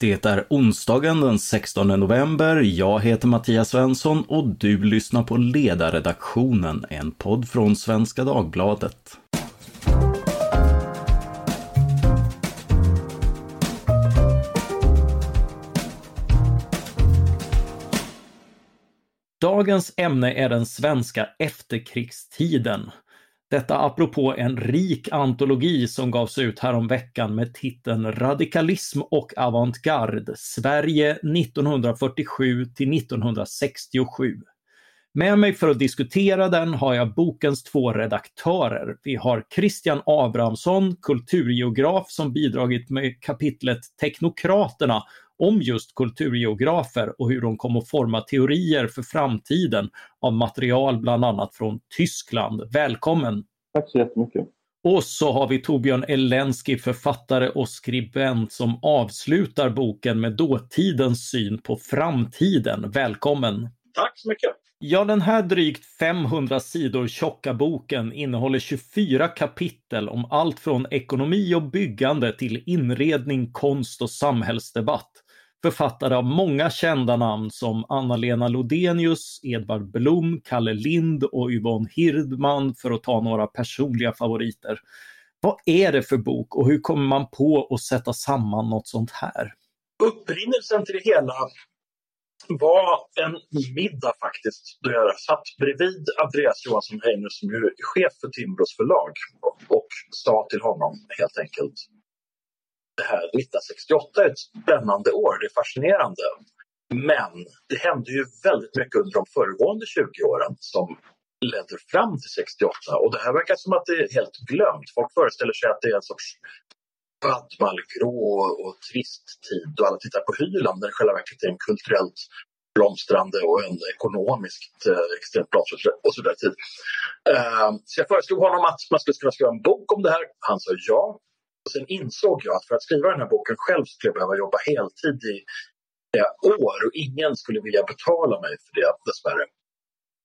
Det är onsdagen den 16 november. Jag heter Mattias Svensson och du lyssnar på Ledarredaktionen, en podd från Svenska Dagbladet. Dagens ämne är den svenska efterkrigstiden. Detta apropå en rik antologi som gavs ut häromveckan med titeln Radikalism och avantgarde, Sverige 1947 till 1967. Med mig för att diskutera den har jag bokens två redaktörer. Vi har Christian Abrahamsson, kulturgeograf som bidragit med kapitlet Teknokraterna om just kulturgeografer och hur de kom att forma teorier för framtiden av material bland annat från Tyskland. Välkommen! Tack så jättemycket! Och så har vi Torbjörn Elensky, författare och skribent som avslutar boken med dåtidens syn på framtiden. Välkommen! Tack så mycket! Ja, den här drygt 500 sidor tjocka boken innehåller 24 kapitel om allt från ekonomi och byggande till inredning, konst och samhällsdebatt författare av många kända namn som Anna-Lena Lodenius, Edvard Blom, Kalle Lind och Yvonne Hirdman för att ta några personliga favoriter. Vad är det för bok och hur kommer man på att sätta samman något sånt här? Upprinnelsen till det hela var en middag faktiskt då jag satt bredvid Andreas Johansson Heiner som är chef för Timbros förlag och sa till honom helt enkelt det här 1968 är ett spännande år, det är fascinerande. Men det hände ju väldigt mycket under de föregående 20 åren som ledde fram till 68 och det här verkar som att det är helt glömt. Folk föreställer sig att det är en sorts badmallgrå och trist tid och alla tittar på Hyland när det själva verket är en kulturellt blomstrande och en ekonomiskt eh, extremt blomstrande och så tid. Eh, så jag föreslog honom att man skulle kunna skriva en bok om det här. Han sa ja. Och sen insåg jag att för att skriva den här boken själv skulle jag behöva jobba heltid i år och ingen skulle vilja betala mig för det dessvärre.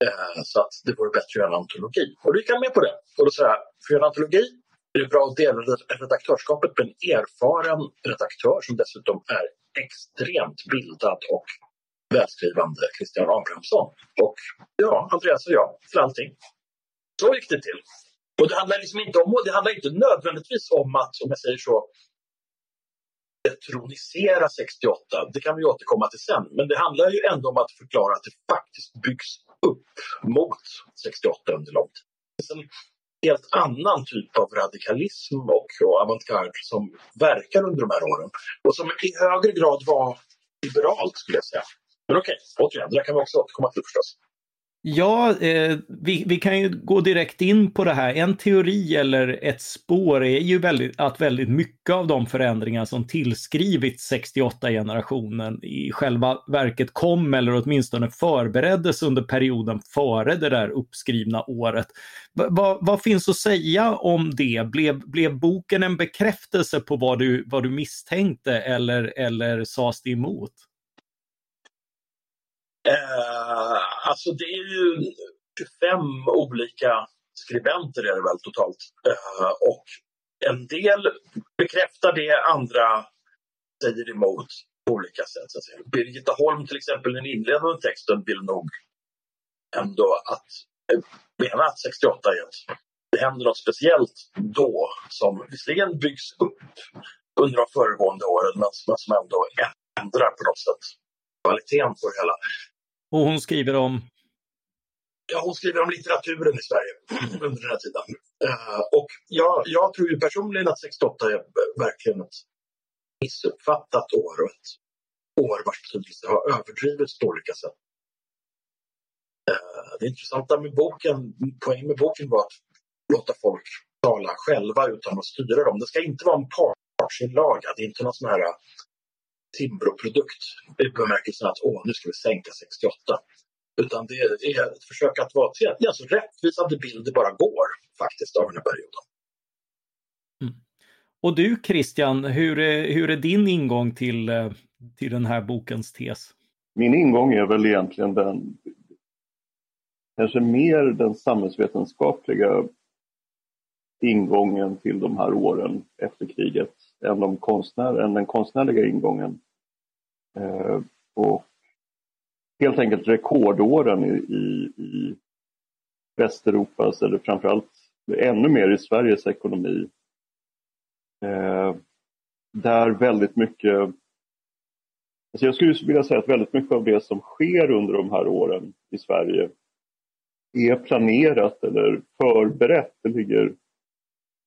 Eh, så att det vore bättre att göra en antologi. Och då gick han med på det. Och då sa jag, för att göra en antologi är det bra att dela redaktörskapet med en erfaren redaktör som dessutom är extremt bildad och välskrivande Christian Abrahamsson. Och ja, Andreas och jag för allting. Så gick det till. Och det handlar liksom inte om, det handlar inte nödvändigtvis om att, om jag säger så, detronisera 68. Det kan vi återkomma till sen. Men det handlar ju ändå om att förklara att det faktiskt byggs upp mot 68 under lång tid. Det är en helt annan typ av radikalism och, och avantgarde som verkar under de här åren och som i högre grad var liberalt skulle jag säga. Men okej, okay, återigen, det där kan vi också återkomma till förstås. Ja, eh, vi, vi, kan ju gå direkt in på det här. En teori eller ett spår är ju väldigt, att väldigt mycket av de förändringar som tillskrivits 68-generationen i själva verket kom eller åtminstone förbereddes under perioden före det där uppskrivna året. Va, va, vad finns att säga om det? Blev, blev boken en bekräftelse på vad du, vad du misstänkte eller, eller sades det emot? Eh, alltså det är ju 25 olika skribenter är det väl totalt. Eh, och en del bekräftar det, andra säger emot på olika sätt. Så att säga. Birgitta Holm till exempel, den inledande texten vill nog ändå att eh, mena att 68 är ett det händer något speciellt då som visserligen byggs upp under de föregående åren men som ändå ändrar på något sätt kvaliteten på det hela. Och hon skriver om? Ja, hon skriver om litteraturen i Sverige under den här tiden. Uh, och jag, jag tror ju personligen att 68 är verkligen ett missuppfattat år och ett år vars betydelse har överdrivits på olika sätt. Uh, det intressanta med boken, poängen med boken var att låta folk tala själva utan att styra dem. Det ska inte vara en partsinlaga, det är inte någon sån här Timbro-produkt i bemärkelsen att åh, nu ska vi sänka 68. Utan det är ett försök att vara så alltså, rättvisande bild det bara går faktiskt av den här perioden. Mm. Och du Christian, hur är, hur är din ingång till, till den här bokens tes? Min ingång är väl egentligen den kanske mer den samhällsvetenskapliga ingången till de här åren efter kriget än, de konstnär, än den konstnärliga ingången. Eh, och helt enkelt rekordåren i, i, i Västeuropas, eller framförallt ännu mer i Sveriges ekonomi. Eh, där väldigt mycket, alltså jag skulle vilja säga att väldigt mycket av det som sker under de här åren i Sverige är planerat eller förberett. Det ligger,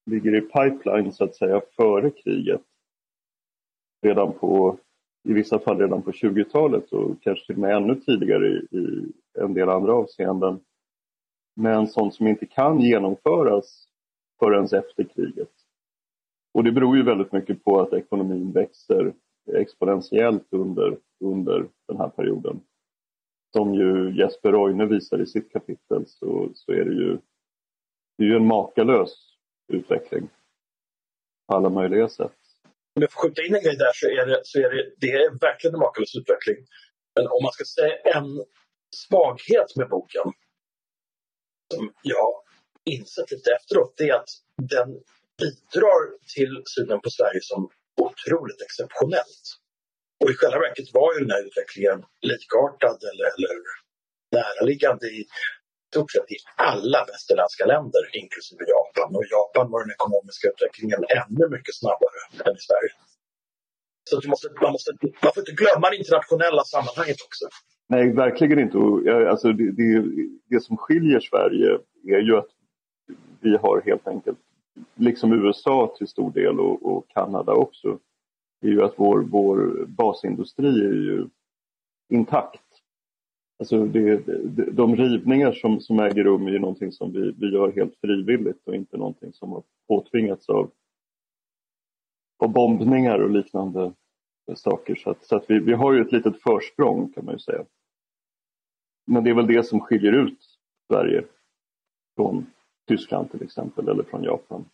ligger i pipeline så att säga före kriget. Redan på, i vissa fall redan på 20-talet och kanske till och med ännu tidigare i, i en del andra avseenden. Men sånt som inte kan genomföras förrän efter kriget. Och det beror ju väldigt mycket på att ekonomin växer exponentiellt under, under den här perioden som ju Jesper Roine visar i sitt kapitel så, så är det ju, det är ju en makalös utveckling på alla möjliga sätt. Om jag får skjuta in en grej där så är det, så är det, det är verkligen en makalös utveckling. Men om man ska säga en svaghet med boken som jag insett lite efteråt, det är att den bidrar till synen på Sverige som otroligt exceptionellt. Och i själva verket var ju den här utvecklingen likartad eller, eller näraliggande i stort sett i alla västerländska länder, inklusive Japan. Och i Japan var den ekonomiska utvecklingen ännu mycket snabbare än i Sverige. Så man, måste, man, måste, man får inte glömma det internationella sammanhanget också. Nej, verkligen inte. Eh, alltså, det, det, det som skiljer Sverige är ju att vi har helt enkelt, liksom USA till stor del och, och Kanada också, är ju att vår, vår basindustri är ju intakt. Alltså det, de rivningar som, som äger rum är ju någonting som vi, vi gör helt frivilligt och inte någonting som har påtvingats av, av bombningar och liknande saker. Så att, så att vi, vi har ju ett litet försprång kan man ju säga. Men det är väl det som skiljer ut Sverige från Tyskland till exempel eller från Japan.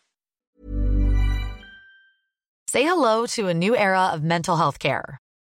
Say hello to a new era of mental health care.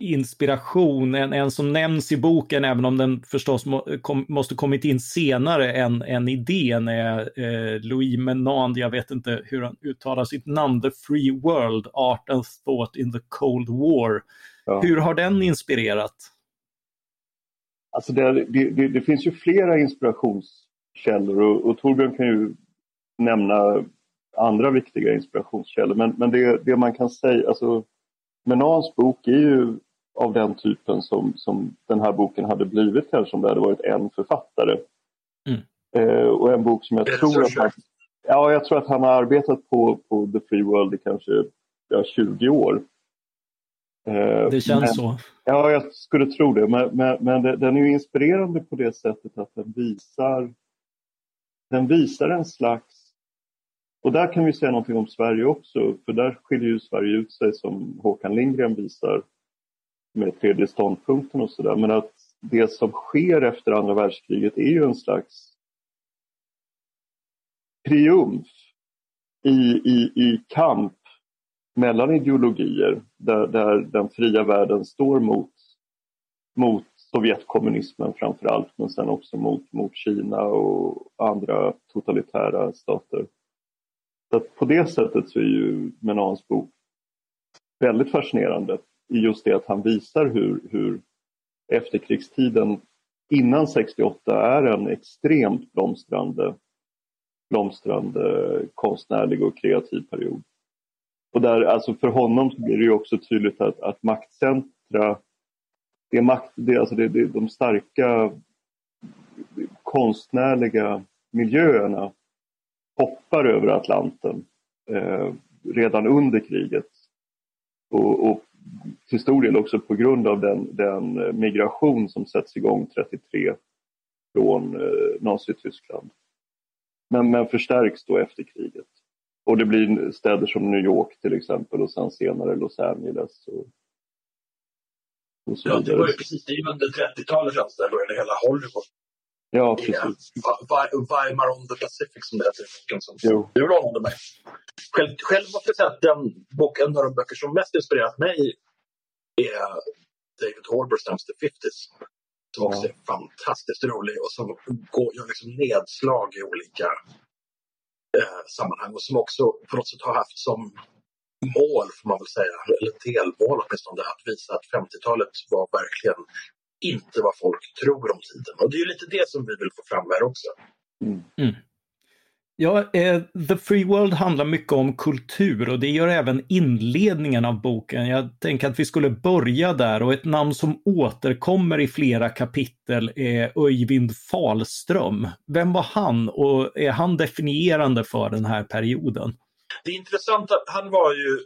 inspiration, en, en som nämns i boken, även om den förstås må, kom, måste kommit in senare än, än idén, är eh, Louis Menand, jag vet inte hur han uttalar sitt namn, The Free World, Art and Thought in the Cold War. Ja. Hur har den inspirerat? Alltså det, det, det, finns ju flera inspirationskällor och, och Torbjörn kan ju nämna andra viktiga inspirationskällor. Men, men det, det man kan säga, alltså Menans bok är ju av den typen som, som den här boken hade blivit kanske om det hade varit en författare. Mm. Eh, och en bok som jag tror att han, ja, jag tror att han har arbetat på, på The Free World i kanske ja, 20 år. Eh, det känns men, så. Ja, jag skulle tro det. Men, men, men det, den är ju inspirerande på det sättet att den visar den visar en slags och där kan vi säga någonting om Sverige också, för där skiljer ju Sverige ut sig som Håkan Lindgren visar med tredje ståndpunkten och sådär. Men att det som sker efter andra världskriget är ju en slags triumf i, i, i kamp mellan ideologier där, där den fria världen står mot, mot Sovjetkommunismen framför allt men sen också mot, mot Kina och andra totalitära stater. Så på det sättet så är ju Menans bok väldigt fascinerande i just det att han visar hur, hur efterkrigstiden innan 68 är en extremt blomstrande, blomstrande konstnärlig och kreativ period. Och där, alltså för honom så blir det ju också tydligt att, att maktcentra det makt, det, alltså det, det, de starka konstnärliga miljöerna hoppar över Atlanten eh, redan under kriget. Och, och, till stor del också på grund av den, den migration som sätts igång 33 från eh, Nazityskland. Men, men förstärks då efter kriget. Och det blir städer som New York till exempel och sen senare Los Angeles. Och, och ja, det var ju precis det under 30-talet känns det, började hela Hollywood. Ja, precis. Weimar on the Pacific som det heter i boken. Som jo. du lånade mig. Själv, själv måste jag säga att den bok, en av de böcker som mest inspirerat mig är David Halberstams The 50s. Som också ja. är fantastiskt rolig och som går, gör liksom nedslag i olika eh, sammanhang och som också på något sätt har haft som mål, får man väl säga, eller delmål åtminstone, att visa att 50-talet var verkligen inte vad folk tror om tiden. Och det är lite det som vi vill få fram här också. Mm. Mm. Ja, eh, The Free World handlar mycket om kultur och det gör även inledningen av boken. Jag tänker att vi skulle börja där och ett namn som återkommer i flera kapitel är Öyvind Falström. Vem var han och är han definierande för den här perioden? Det är intressant att han var ju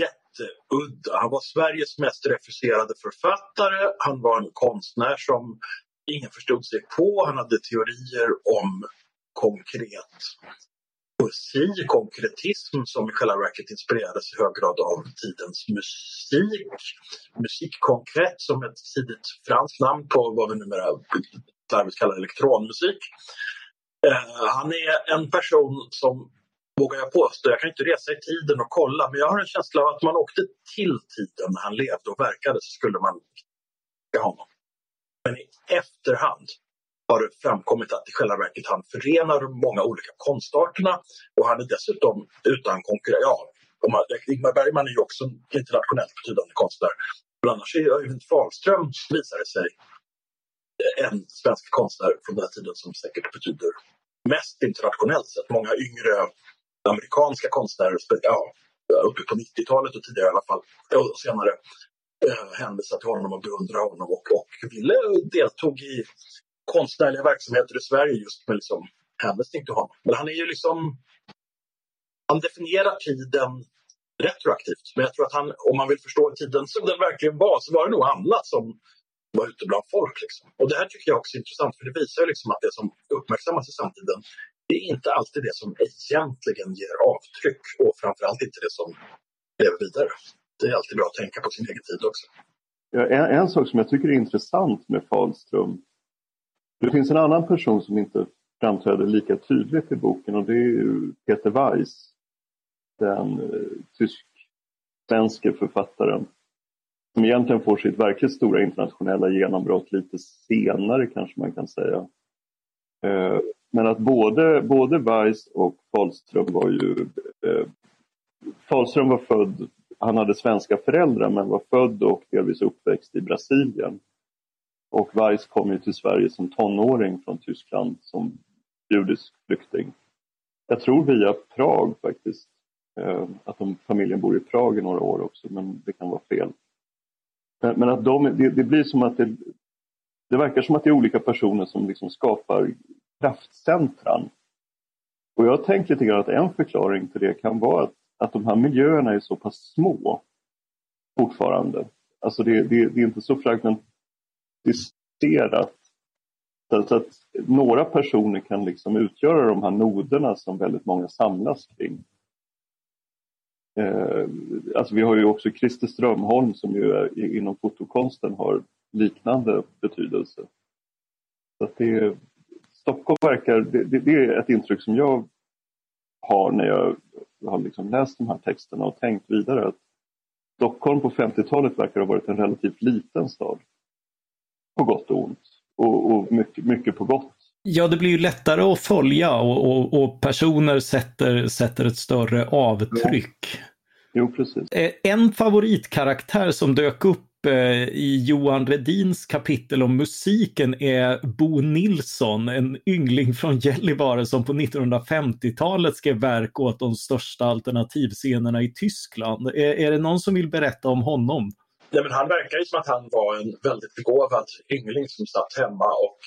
jätteudda. Han var Sveriges mest refuserade författare. Han var en konstnär som ingen förstod sig på. Han hade teorier om konkret poesi, konkretism som i själva verket inspirerades i hög grad av tidens musik. Musikkonkret som ett tidigt franskt namn på vad vi numera slarvigt kallar elektronmusik. Eh, han är en person som, vågar jag påstå, jag kan inte resa i tiden och kolla, men jag har en känsla av att man åkte till tiden när han levde och verkade så skulle man honom. Men i efterhand har det framkommit att i själva verket han förenar de många olika konstarterna och han är dessutom utan konkurrens. Ja, Ingmar Bergman är ju också en internationellt betydande konstnär. Men annars är Öyvind Fahlström, visar det sig, en svensk konstnär från den här tiden som säkert betyder mest internationellt sett. Många yngre amerikanska konstnärer, ja, uppe på 90-talet och tidigare i alla fall, och senare, eh, hänvisar till honom och beundrar honom och, och ville deltog i konstnärliga verksamheter i Sverige just med liksom hänvisning till honom. Men han är ju liksom... Han definierar tiden retroaktivt. Men jag tror att han, om man vill förstå tiden som den verkligen var, så var det nog annat som var ute bland folk. Liksom. Och det här tycker jag också är intressant, för det visar liksom att det som uppmärksammas i samtiden, det är inte alltid det som egentligen ger avtryck och framförallt inte det som lever vidare. Det är alltid bra att tänka på sin egen tid också. Ja, en, en sak som jag tycker är intressant med det finns en annan person som inte framträder lika tydligt i boken och det är Peter Weiss. Den eh, tysk-svenske författaren som egentligen får sitt verkligt stora internationella genombrott lite senare kanske man kan säga. Eh, men att både, både Weiss och Fahlström var ju... Eh, Falström Fahlström var född, han hade svenska föräldrar men var född och delvis uppväxt i Brasilien. Och Weiss kom ju till Sverige som tonåring från Tyskland som judisk flykting. Jag tror via Prag faktiskt. Eh, att de, familjen bor i Prag i några år också, men det kan vara fel. Men, men att de, det, det, blir som att det, det verkar som att det är olika personer som liksom skapar kraftcentran. Och jag har tänkt lite grann att en förklaring till det kan vara att, att de här miljöerna är så pass små fortfarande. Alltså det, det, det är inte så fragment, komplicerat. Så att några personer kan liksom utgöra de här noderna som väldigt många samlas kring. Eh, alltså vi har ju också Christer Strömholm som ju är, inom fotokonsten har liknande betydelse. Så att det, Stockholm verkar, det, det, är ett intryck som jag har när jag har liksom läst de här texterna och tänkt vidare. att Stockholm på 50-talet verkar ha varit en relativt liten stad på gott och ont. Och, och mycket, mycket på gott. Ja, det blir ju lättare att följa och, och, och personer sätter, sätter ett större avtryck. Ja. Jo, precis. Eh, en favoritkaraktär som dök upp eh, i Johan Redins kapitel om musiken är Bo Nilsson, en yngling från Gällivare som på 1950-talet skrev verk åt de största alternativscenerna i Tyskland. Är, är det någon som vill berätta om honom? Nej, men han verkar ju som att han var en väldigt begåvad yngling som satt hemma och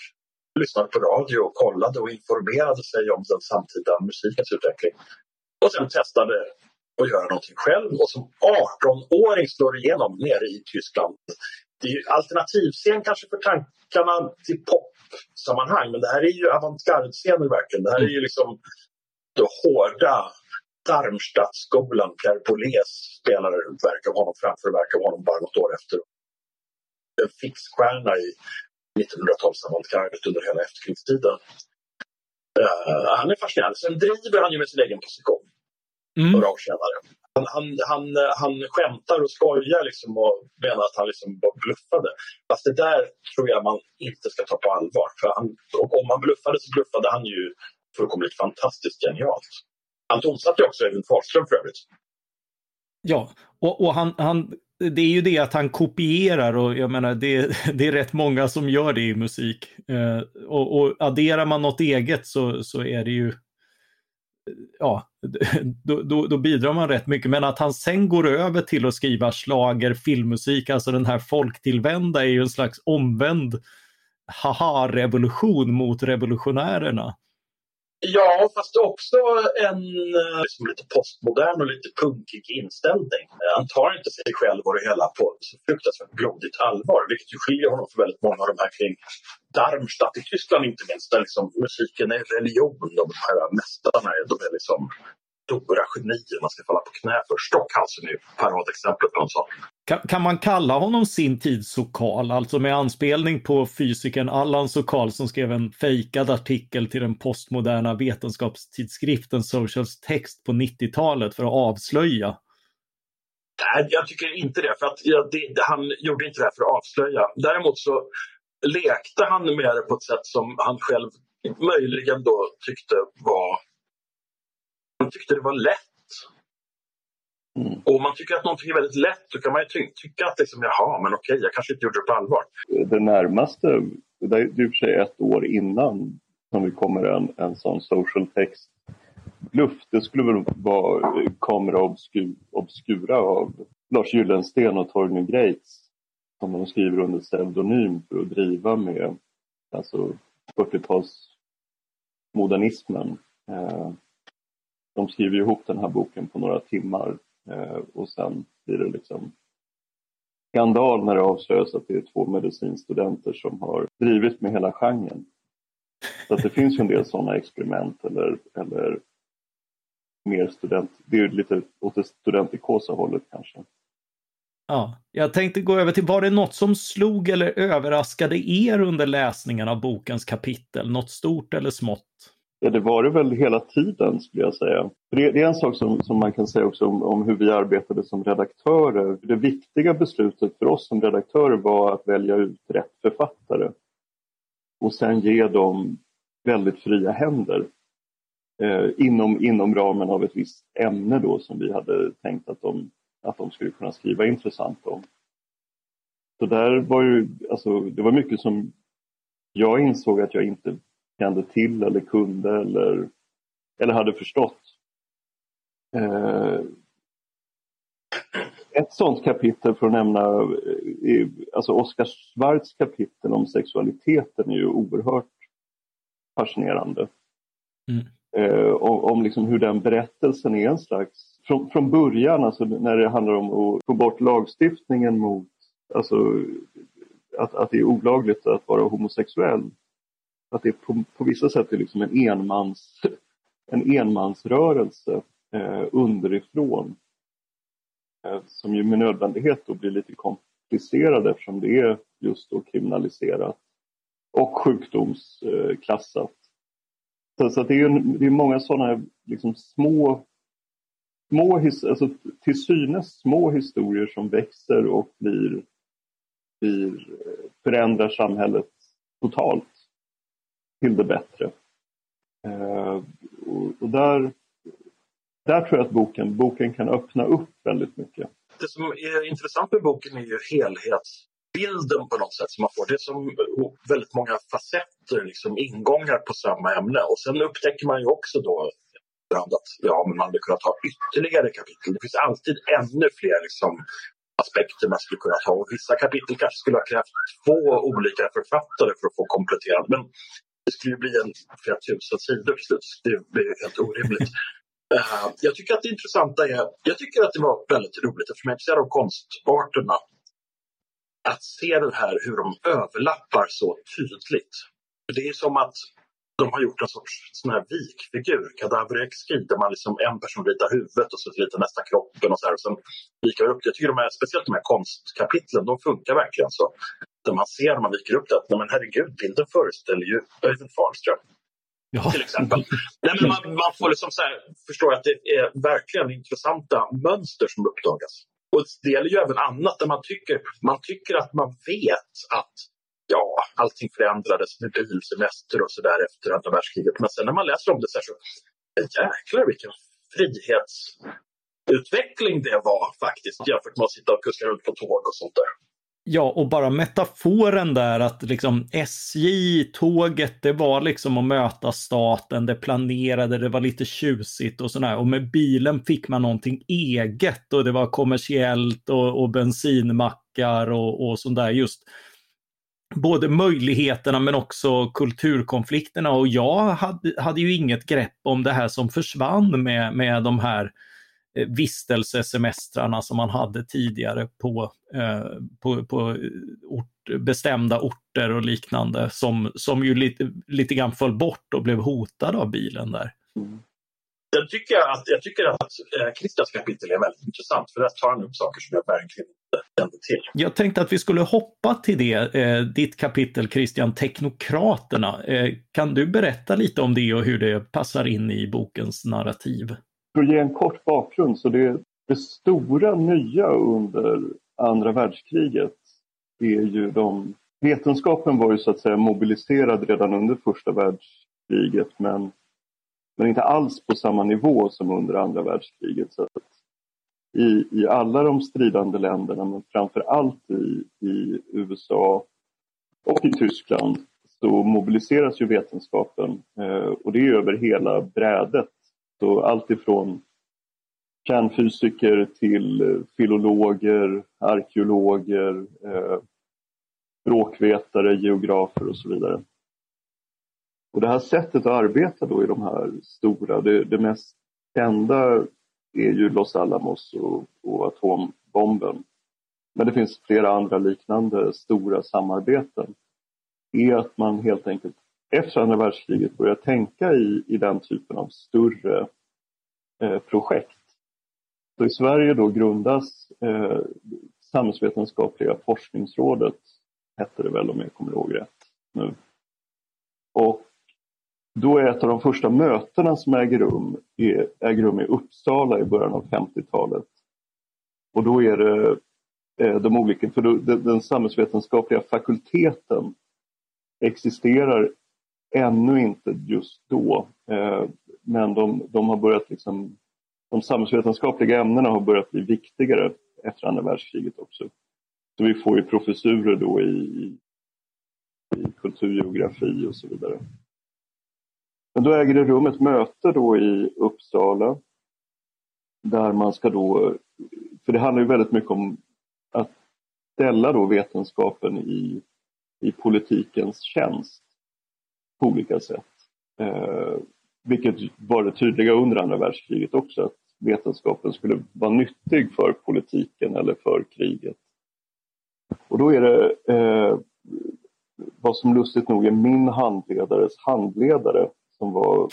lyssnade på radio och kollade och informerade sig om den samtida musikens utveckling. Och sen testade att göra någonting själv och som 18-åring slår igenom nere i Tyskland. Det är ju alternativscen kanske för tankarna till popsammanhang men det här är ju avantgarde-scener verkligen. Det här är ju liksom det hårda Darmstadtskolan, Pierre Boulez spelar verk av honom framför verk av honom bara något år efter. En fixstjärna i 1900-talsavantgardet under hela efterkrigstiden. Uh, han är fascinerande. Sen driver han ju med sin egen position mm. några år senare. Han, han, han, han skämtar och skojar liksom och menar att han liksom bluffade. Fast det där tror jag man inte ska ta på allvar. För han, om han bluffade så bluffade han ju fullkomligt fantastiskt genialt. Han tonsatte också Evin Fahlström för övrigt. Ja, och, och han, han, det är ju det att han kopierar och jag menar det, det är rätt många som gör det i musik. Eh, och, och adderar man något eget så, så är det ju ja, då, då, då, bidrar man rätt mycket. Men att han sen går över till att skriva slager, filmmusik, alltså den här folktillvända är ju en slags omvänd haha-revolution mot revolutionärerna. Ja, fast också en eh, liksom lite postmodern och lite punkig inställning. Han tar inte sig själv och det hela på så fruktansvärt blodigt allvar, vilket ju skiljer honom från väldigt många av de här kring Darmstadt i Tyskland inte minst, där liksom musiken är religion och de här mästarna är, de är liksom stora genier man ska falla på knä för. Stockhalsen är ju paradexemplet på en sån. Kan, kan man kalla honom sin tids Sokal, alltså med anspelning på fysikern Allan Sokal som skrev en fejkad artikel till den postmoderna vetenskapstidskriften Socials text på 90-talet för att avslöja? Nej, jag tycker inte det. För att ja, det, han gjorde inte det för att avslöja. Däremot så lekte han med det på ett sätt som han själv möjligen då tyckte var han tyckte det var lätt. Mm. Och om man tycker att någonting är väldigt lätt då kan man ju ty tycka att liksom, jaha, men okej, jag kanske inte gjorde det på allvar. Det närmaste, det är i och för sig ett år innan som vi kommer en, en sån social text bluff, det skulle väl vara Kamera obskur, Obscura av Lars Gyllensten och Torgny Greitz som de skriver under pseudonym för att driva med alltså 40-talsmodernismen. Eh, de skriver ihop den här boken på några timmar Eh, och sen blir det liksom skandal när det avslöjas att det är två medicinstudenter som har drivit med hela genren. Så att det finns ju en del sådana experiment eller, eller mer student, det är lite åt det studentikosa hållet kanske. Ja, jag tänkte gå över till, var det något som slog eller överraskade er under läsningen av bokens kapitel? Något stort eller smått? Ja, det var det väl hela tiden skulle jag säga. Det, det är en sak som, som man kan säga också om, om, hur vi arbetade som redaktörer. Det viktiga beslutet för oss som redaktörer var att välja ut rätt författare och sen ge dem väldigt fria händer eh, inom, inom ramen av ett visst ämne då som vi hade tänkt att de, att de skulle kunna skriva intressant om. Så där var ju, alltså, det var mycket som jag insåg att jag inte kände till eller kunde eller, eller hade förstått. Eh, ett sånt kapitel för att nämna, eh, alltså Oskar Schwarz kapitel om sexualiteten är ju oerhört fascinerande. Mm. Eh, om, om liksom hur den berättelsen är en slags, från, från början, alltså när det handlar om att få bort lagstiftningen mot, alltså att, att det är olagligt att vara homosexuell att det på, på vissa sätt är liksom en, enmans, en enmansrörelse eh, underifrån. Eh, som ju med nödvändighet då blir lite komplicerad eftersom det är just då kriminaliserat och sjukdomsklassat. Så, så det är, det är många sådana liksom små, små his, alltså till synes små historier som växer och blir, blir eh, förändrar samhället totalt till det bättre. Eh, och, där, där tror jag att boken, boken kan öppna upp väldigt mycket. Det som är intressant med boken är ju helhetsbilden på något sätt som man får. Det är som väldigt många facetter, liksom ingångar på samma ämne. Och sen upptäcker man ju också då att ja, men man hade kunnat ha ytterligare kapitel. Det finns alltid ännu fler liksom, aspekter man skulle kunna ta. Och vissa kapitel kanske skulle ha krävt två olika författare för att få kompletterande. Men det skulle bli en flera tusen sidor till slut. Det blir helt orimligt. uh, jag tycker att det intressanta är, jag tycker att det var väldigt roligt eftersom jag är intresserad av konstarterna. Att se det här hur de överlappar så tydligt. Det är som att de har gjort en sorts sån här vikfigur, kadaverexki, där man liksom en person ritar huvudet och så ritar nästa kroppen och så här. Och sen vikar upp det. Jag tycker de här, speciellt de här konstkapitlen, de funkar verkligen så. Där man ser när man viker upp det, nej men herregud, bilden föreställer ju Öyvind Farnström. Ja. Till exempel. Nej, men man, man får liksom så här, förstå att det är verkligen intressanta mönster som uppdagas. Och det gäller ju även annat där man tycker, man tycker att man vet att ja, allting förändrades med bilsemester och sådär efter andra världskriget. Men sen när man läser om det så här så, jäklar vilken frihetsutveckling det var faktiskt jämfört med att sitta och kuska runt på tåg och sånt där. Ja, och bara metaforen där att liksom SJ, tåget, det var liksom att möta staten, det planerade, det var lite tjusigt och sådär. Och med bilen fick man någonting eget och det var kommersiellt och, och bensinmackar och, och sånt där. Just både möjligheterna men också kulturkonflikterna och jag hade, hade ju inget grepp om det här som försvann med, med de här eh, vistelsesemestrarna som man hade tidigare på, eh, på, på eh, ort, bestämda orter och liknande som, som ju lite, lite grann föll bort och blev hotade av bilen där. Mm. Jag tycker att, jag tycker att eh, Christians kapitel är väldigt intressant för där tar han upp saker som jag verkligen till. Jag tänkte att vi skulle hoppa till det, eh, ditt kapitel Christian, Teknokraterna. Eh, kan du berätta lite om det och hur det passar in i bokens narrativ? För att ge en kort bakgrund så det, det stora nya under andra världskriget är ju de Vetenskapen var ju så att säga mobiliserad redan under första världskriget men men inte alls på samma nivå som under andra världskriget. Så i, I alla de stridande länderna, men framför allt i, i USA och i Tyskland, så mobiliseras ju vetenskapen eh, och det är över hela brädet. Så allt ifrån kärnfysiker till eh, filologer, arkeologer, eh, språkvetare, geografer och så vidare. Och det här sättet att arbeta då i de här stora, det, det mest kända är ju Los Alamos och, och atombomben. Men det finns flera andra liknande stora samarbeten. är att man helt enkelt efter andra världskriget börjar tänka i, i den typen av större eh, projekt. Så I Sverige då grundas eh, Samhällsvetenskapliga forskningsrådet, hette det väl om jag kommer ihåg rätt nu. Och då är ett av de första mötena som äger rum, äger rum i Uppsala i början av 50-talet. Och då är det eh, de olika, för då, den samhällsvetenskapliga fakulteten existerar ännu inte just då. Eh, men de, de har börjat liksom, de samhällsvetenskapliga ämnena har börjat bli viktigare efter andra världskriget också. Så vi får ju professurer då i, i kulturgeografi och så vidare. Men då äger det rum ett möte då i Uppsala där man ska då, för det handlar ju väldigt mycket om att ställa då vetenskapen i, i politikens tjänst på olika sätt. Eh, vilket var det tydliga under andra världskriget också, att vetenskapen skulle vara nyttig för politiken eller för kriget. Och då är det eh, vad som lustigt nog är min handledares handledare som var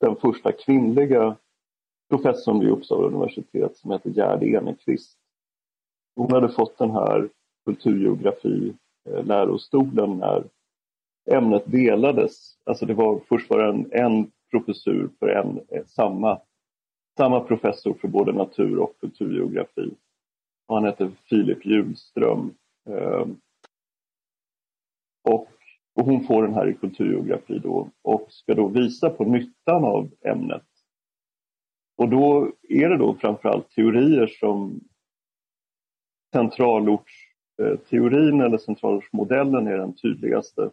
den första kvinnliga professorn vid Uppsala universitet som hette Gerd Enekvist. Hon hade fått den här kulturgeografi eh, lärostolen när ämnet delades. Alltså det var först var en, en professur för en, eh, samma, samma professor för både natur och kulturgeografi. Och han hette Filip Hjulström. Eh, och och hon får den här i kulturgeografi då och ska då visa på nyttan av ämnet. Och då är det då framförallt teorier som centralortsteorin eller centralortsmodellen är den tydligaste.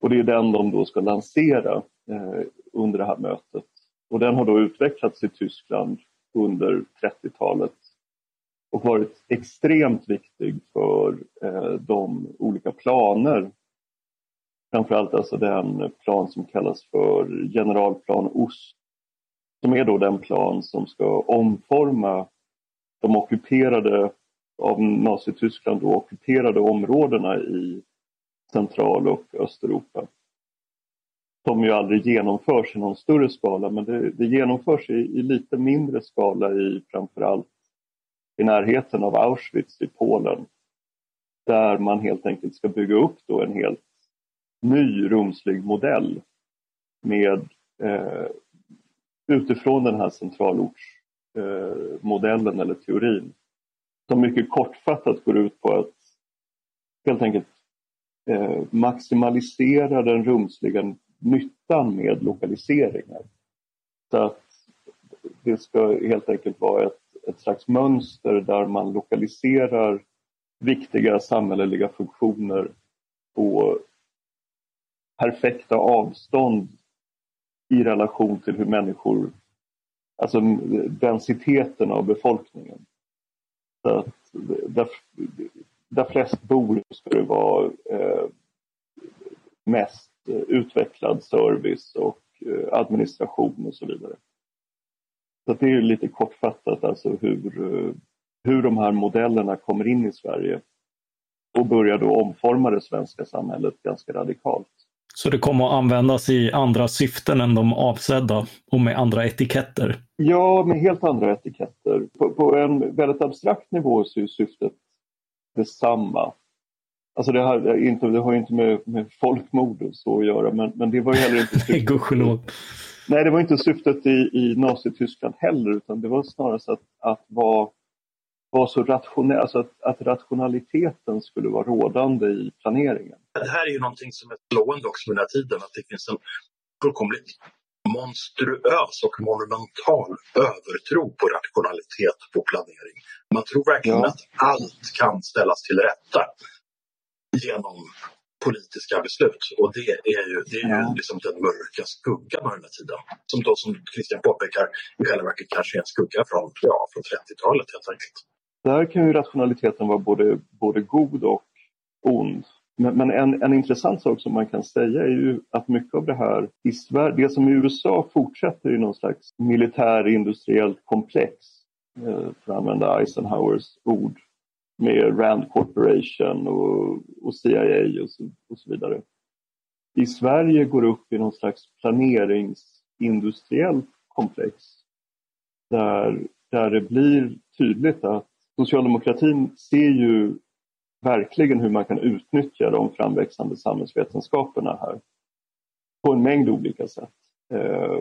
Och det är den de då ska lansera eh, under det här mötet. Och den har då utvecklats i Tyskland under 30-talet och varit extremt viktig för eh, de olika planer framförallt alltså den plan som kallas för generalplan Ost som är då den plan som ska omforma de ockuperade av Nazityskland då ockuperade områdena i Central och Östeuropa. Som ju aldrig genomförs i någon större skala men det, det genomförs i, i, lite mindre skala i framförallt i närheten av Auschwitz i Polen. Där man helt enkelt ska bygga upp då en helt ny rumslig modell med eh, utifrån den här centralortsmodellen eh, eller teorin som mycket kortfattat går ut på att helt enkelt eh, maximalisera den rumsliga nyttan med lokaliseringar. Så att det ska helt enkelt vara ett, ett slags mönster där man lokaliserar viktiga samhälleliga funktioner på perfekta avstånd i relation till hur människor, alltså densiteten av befolkningen. Så att där, där flest bor ska det vara eh, mest eh, utvecklad service och eh, administration och så vidare. Så det är lite kortfattat alltså hur, eh, hur de här modellerna kommer in i Sverige och börjar då omforma det svenska samhället ganska radikalt. Så det kommer att användas i andra syften än de avsedda och med andra etiketter? Ja, med helt andra etiketter. På, på en väldigt abstrakt nivå så är syftet detsamma. Alltså det, här, inte, det har inte med, med folkmord och så att göra men, men det var ju heller inte syftet. Nej, det var inte syftet i, i Nazityskland heller utan det var snarare att, att vara var så rationell, alltså att, att, rationaliteten skulle vara rådande i planeringen. Det här är ju någonting som är slående också med den här tiden, att det finns en fullkomligt monstruös och monumental övertro på rationalitet på planering. Man tror verkligen ja. att allt kan ställas till rätta genom politiska beslut. Och det är ju, det är ju ja. liksom den mörka skuggan av den här tiden. Som då som Christian påpekar i själva verket kanske är en skugga från, ja, från 30-talet helt enkelt där kan ju rationaliteten vara både, både god och ond. Men, men en, en intressant sak som man kan säga är ju att mycket av det här i Sverige, det som i USA fortsätter i någon slags militärindustriellt komplex, eh, för att använda Eisenhowers ord, med Rand Corporation och, och CIA och så, och så vidare. I Sverige går det upp i någon slags planeringsindustriellt komplex där, där det blir tydligt att socialdemokratin ser ju verkligen hur man kan utnyttja de framväxande samhällsvetenskaperna här på en mängd olika sätt. Eh,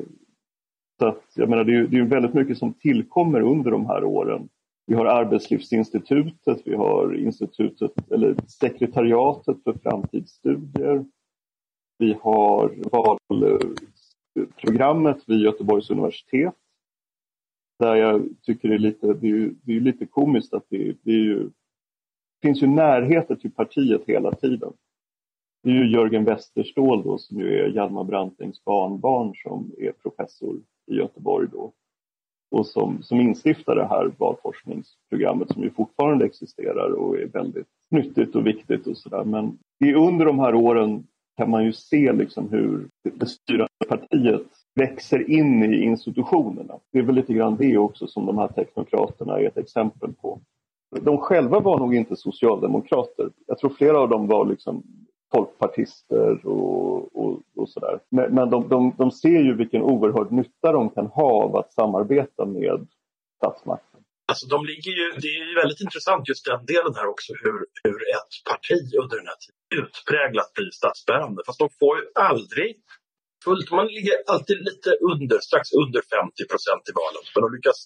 så att, jag menar, det är, det är väldigt mycket som tillkommer under de här åren. Vi har Arbetslivsinstitutet, vi har institutet, eller sekretariatet för framtidsstudier. Vi har valprogrammet eh, vid Göteborgs universitet där jag tycker det är lite, det är, det är lite komiskt att det, det, är ju, det finns ju närheter till partiet hela tiden. Det är ju Jörgen Westerståhl då som ju är Hjalmar Brantings barnbarn som är professor i Göteborg då och som, som instiftar det här valforskningsprogrammet som ju fortfarande existerar och är väldigt nyttigt och viktigt och sådär. Men under de här åren kan man ju se liksom hur det styrande partiet växer in i institutionerna. Det är väl lite grann det också som de här teknokraterna är ett exempel på. De själva var nog inte socialdemokrater. Jag tror flera av dem var liksom folkpartister och, och, och sådär. Men, men de, de, de, ser ju vilken oerhörd nytta de kan ha av att samarbeta med statsmakten. Alltså de ligger ju, det är ju väldigt intressant just den delen här också hur, hur ett parti under den här tiden utpräglat blir statsbärande. Fast de får ju aldrig fullt. Man ligger alltid lite under, strax under 50 procent i valet. Men de lyckas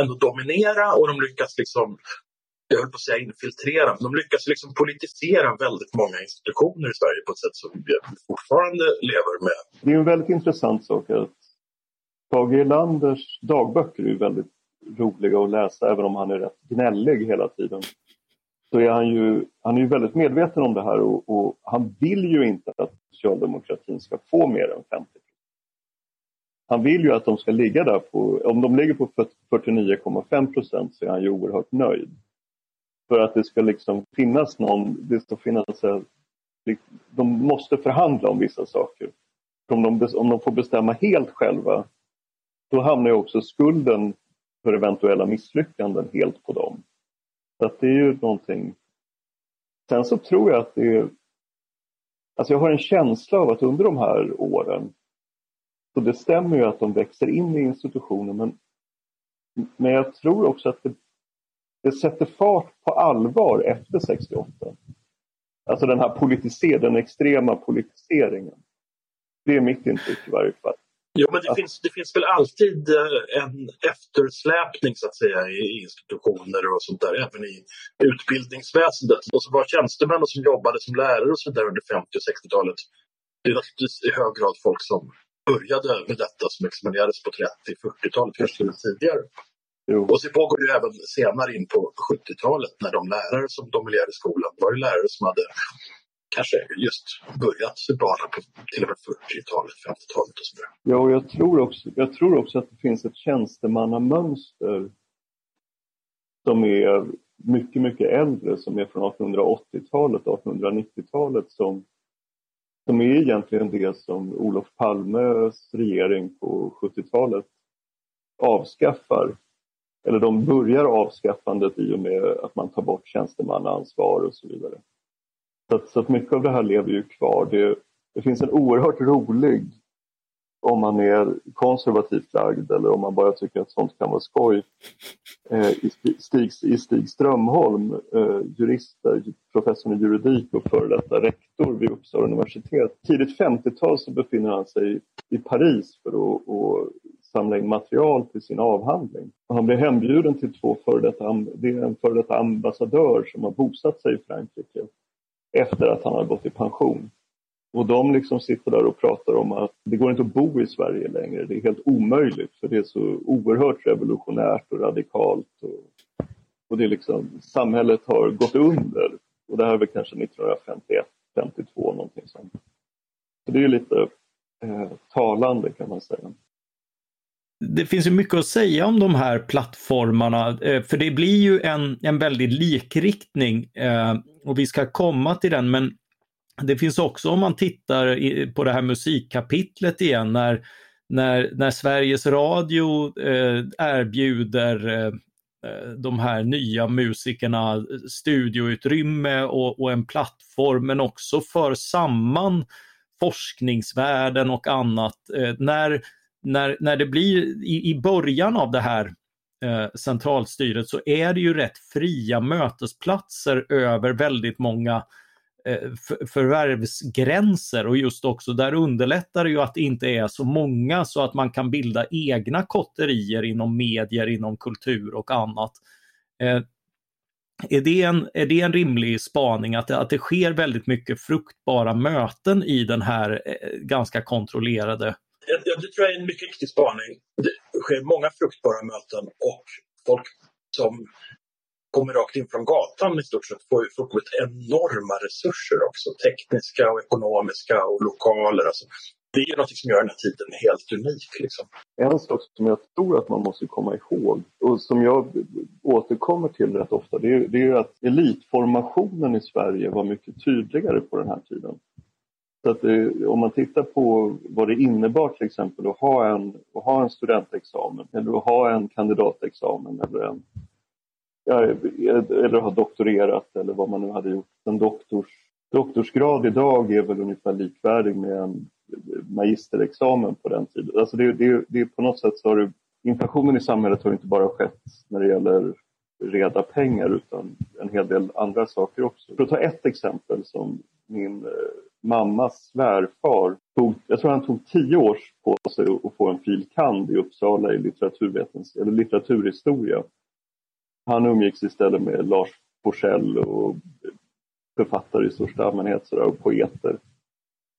ändå dominera och de lyckas liksom jag höll på att säga infiltrera, men de lyckas liksom politisera väldigt många institutioner i Sverige på ett sätt som vi fortfarande lever med. Det är en väldigt intressant sak att Tage Erlanders dagböcker är väldigt roliga att läsa även om han är rätt gnällig hela tiden. Så är han ju, han är ju väldigt medveten om det här och, och han vill ju inte att socialdemokratin ska få mer än 50 Han vill ju att de ska ligga där på, om de ligger på 49,5 procent så är han ju oerhört nöjd. För att det ska liksom finnas någon, det ska finnas, de måste förhandla om vissa saker. Om de, om de får bestämma helt själva, då hamnar ju också skulden för eventuella misslyckanden helt på dem. Så att det är ju någonting. Sen så tror jag att det är, alltså jag har en känsla av att under de här åren, så det stämmer ju att de växer in i institutionen men, men jag tror också att det, det sätter fart på allvar efter 68. Alltså den här politiser den extrema politiseringen. Det är mitt intryck i varje fall. Jo, men det, att... finns, det finns väl alltid eh, en eftersläpning så att säga i institutioner och sånt där, även i utbildningsväsendet. Och så var tjänstemän och som jobbade som lärare och så där under 50 och 60-talet. Det är naturligtvis i hög grad folk som började med detta som examinerades på 30-40-talet, kanske tidigare. Jo. Och så pågår det även senare in på 70-talet när de lärare som dominerade skolan var ju lärare som hade kanske just börjat bara på till och med 40-talet, 50-talet och sådär. Ja, och jag tror, också, jag tror också att det finns ett tjänstemannamönster som är mycket, mycket äldre, som är från 1880-talet, 1890-talet som, som är egentligen det som Olof Palmes regering på 70-talet avskaffar. Eller de börjar avskaffandet i och med att man tar bort tjänstemannaansvar och så vidare. Så att, så att mycket av det här lever ju kvar. Det, det finns en oerhört rolig, om man är konservativt lagd eller om man bara tycker att sånt kan vara skoj, eh, i, Stig, i Stig Strömholm, eh, jurist, professor i juridik och före detta rektor vid Uppsala universitet. Tidigt 50-tal så befinner han sig i Paris för att, att samla in material till sin avhandling. Han blir hembjuden till två före detta, det är en före detta ambassadör som har bosatt sig i Frankrike efter att han har gått i pension. Och de liksom sitter där och pratar om att det går inte att bo i Sverige längre. Det är helt omöjligt för det är så oerhört revolutionärt och radikalt. Och, och det är liksom, samhället har gått under. Och det här är väl kanske 1951, 52 någonting sånt. Så det är lite eh, talande kan man säga. Det finns ju mycket att säga om de här plattformarna, eh, för det blir ju en, en väldig likriktning eh, och vi ska komma till den, men det finns också om man tittar på det här musikkapitlet igen när, när, när Sveriges Radio eh, erbjuder de här nya musikerna studioutrymme och, och en plattform men också för samman forskningsvärlden och annat. när när, när det blir i, i början av det här eh, centralstyret så är det ju rätt fria mötesplatser över väldigt många eh, förvärvsgränser och just också där underlättar det ju att det inte är så många så att man kan bilda egna kotterier inom medier, inom kultur och annat. Eh, är det, en, är det en rimlig spaning att det, att det sker väldigt mycket fruktbara möten i den här eh, ganska kontrollerade det, det tror jag är en mycket viktig spaning. Det sker många fruktbara möten och folk som kommer rakt in från gatan i stort sett får fullkomligt enorma resurser också. Tekniska och ekonomiska och lokaler. Alltså, det är något som gör den här tiden helt unik. Liksom. En sak som jag tror att man måste komma ihåg och som jag återkommer till rätt ofta det är, det är att elitformationen i Sverige var mycket tydligare på den här tiden. Så att det, om man tittar på vad det innebar till exempel att ha en, att ha en studentexamen eller att ha en kandidatexamen eller en ja, eller ha doktorerat eller vad man nu hade gjort. En doktors, doktorsgrad idag är väl ungefär likvärdig med en magisterexamen på den tiden. Alltså det, det, det på något sätt så har det, inflationen i samhället har inte bara skett när det gäller reda pengar utan en hel del andra saker också. För att ta ett exempel som min eh, mammas svärfar tog, jag tror han tog tio år på sig att få en fil. kand. i Uppsala i litteraturvetens, eller litteraturhistoria. Han umgicks istället med Lars Forssell och författare i största allmänhet sådär, och poeter.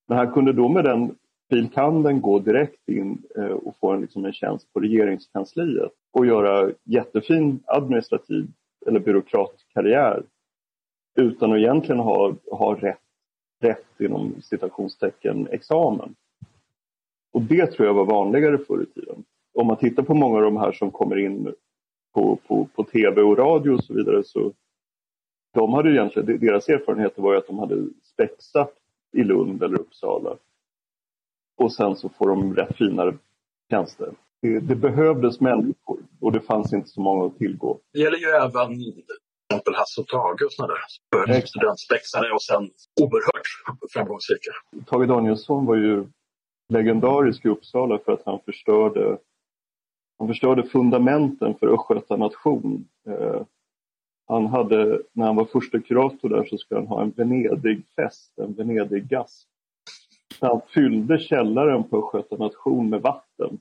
Men han kunde då med den filkanden gå direkt in eh, och få en, liksom en tjänst på regeringskansliet och göra jättefin administrativ eller byråkratkarriär utan att egentligen ha, ha rätt rätt inom citationstecken examen. Och det tror jag var vanligare förr i tiden. Om man tittar på många av de här som kommer in på, på, på tv och radio och så vidare så de hade egentligen, deras erfarenheter var ju att de hade spexat i Lund eller Uppsala. Och sen så får de rätt fina tjänster. Det, det behövdes människor och det fanns inte så många att tillgå. Det gäller ju även exempel Hasse och Tage och sådana där. Studentspexare och sen oerhört framgångsrika. Tage Danielsson var ju legendarisk i Uppsala för att han förstörde, han förstörde fundamenten för Östgöta nation. Eh, han hade, när han var första kurator där så skulle han ha en Venedigfest, en Venediggask. Han fyllde källaren på Östgöta nation med vatten.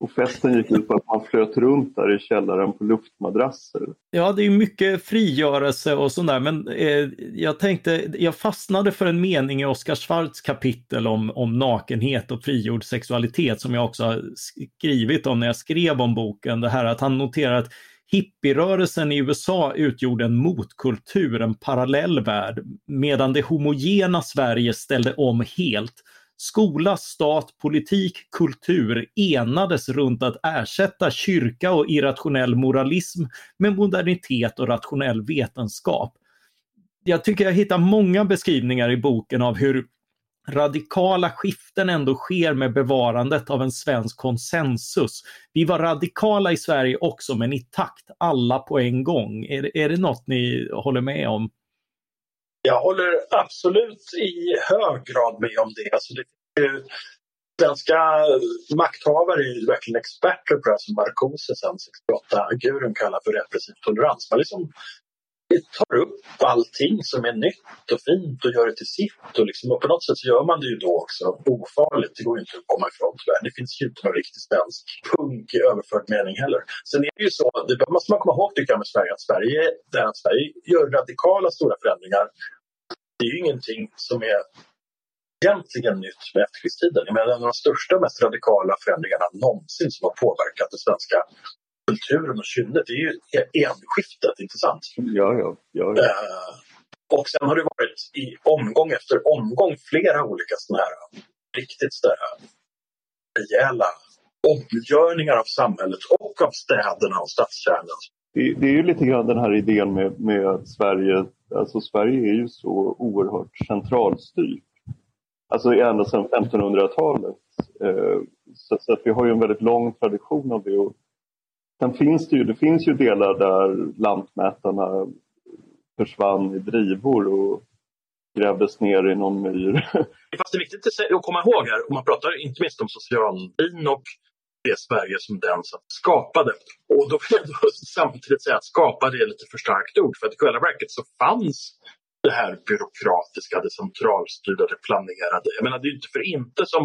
Och festen gick ut på att man flöt runt där i källaren på luftmadrasser. Ja, det är mycket frigörelse och sånt där, men eh, jag tänkte, jag fastnade för en mening i Oskar Schwartz kapitel om, om nakenhet och frigjord sexualitet som jag också har skrivit om när jag skrev om boken. Det här att han noterar att hippierörelsen i USA utgjorde en motkultur, en parallell värld, medan det homogena Sverige ställde om helt. Skola, stat, politik, kultur enades runt att ersätta kyrka och irrationell moralism med modernitet och rationell vetenskap. Jag tycker jag hittar många beskrivningar i boken av hur radikala skiften ändå sker med bevarandet av en svensk konsensus. Vi var radikala i Sverige också, men i takt, alla på en gång. Är, är det något ni håller med om? Jag håller absolut i hög grad med om det. Alltså det svenska makthavare är ju verkligen experter på det som Marcuse sen 68-gurun kallar för repressiv tolerans. Man liksom tar upp allting som är nytt och fint och gör det till sitt. Och, liksom, och på något sätt så gör man det ju då också ofarligt. Det går ju inte att komma ifrån tyvärr. Det finns ju inte någon riktig svensk punk i överförd mening heller. Sen är det ju så, det måste man komma ihåg tycker jag med Sverige, att Sverige, där att Sverige gör radikala stora förändringar. Det är ju ingenting som är egentligen nytt med efterkrigstiden. Men en av de största och mest radikala förändringarna någonsin som har påverkat det svenska kulturen och kynnet, det är ju enskiftet, inte sant? Ja, ja. ja, ja. Uh, och sen har det varit i omgång efter omgång flera olika sådana här riktigt sådär rejäla omgörningar av samhället och av städerna och stadskärnan. Det, det, är ju lite grann den här idén med, med att Sverige, alltså Sverige är ju så oerhört centralstyrt. Alltså ända sedan 1500-talet. Eh, så, så, att vi har ju en väldigt lång tradition av det. Och Sen finns det ju, det finns ju delar där lantmätarna försvann i drivor och grävdes ner i någon myr. Fast det är viktigt att komma ihåg här, om man pratar inte minst om socialdemokratin och det Sverige som den skapade. Och då vill jag samtidigt säga att skapade är lite för starkt ord, för att i själva verket så fanns det här byråkratiska, det centralstyrda, det planerade. Jag menar, det är inte för inte som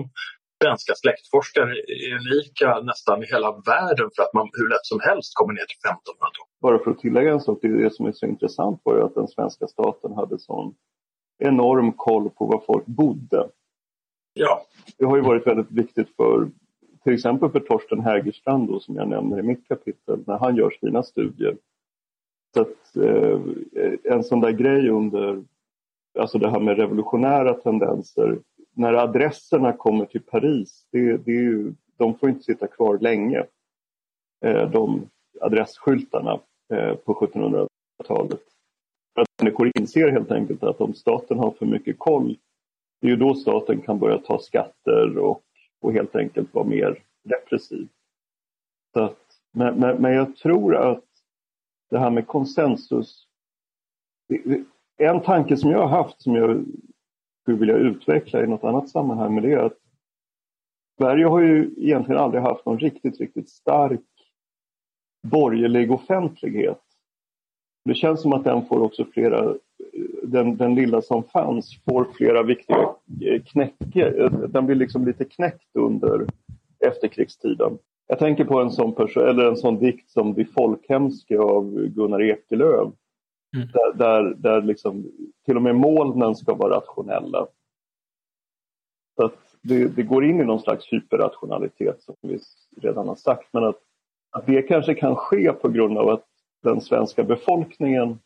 svenska släktforskare är unika nästan i hela världen för att man hur lätt som helst kommer ner till 1500-talet. Bara för att tillägga en sak, det, det som är så intressant var ju att den svenska staten hade sån enorm koll på var folk bodde. Ja. Det har ju varit väldigt viktigt för till exempel för Torsten Hägerstrand då, som jag nämner i mitt kapitel, när han gör sina studier. Så att, eh, en sån där grej under, alltså det här med revolutionära tendenser när adresserna kommer till Paris, det, det är ju, de får inte sitta kvar länge. Eh, de adressskyltarna eh, på 1700-talet. För att människor inser helt enkelt att om staten har för mycket koll, det är ju då staten kan börja ta skatter och, och helt enkelt vara mer repressiv. Så att, men, men, men jag tror att det här med konsensus, en tanke som jag har haft som jag skulle vilja utveckla i något annat sammanhang med det är att Sverige har ju egentligen aldrig haft någon riktigt, riktigt stark borgerlig offentlighet. Det känns som att den får också flera, den, den lilla som fanns får flera viktiga eh, knäcke, den blir liksom lite knäckt under efterkrigstiden. Jag tänker på en sån, person, eller en sån dikt som De folkhemske av Gunnar Ekelöf Mm. Där, där, där liksom, till och med molnen ska vara rationella. Så att det, det, går in i någon slags hyperrationalitet som vi redan har sagt. Men att, att det kanske kan ske på grund av att den svenska befolkningen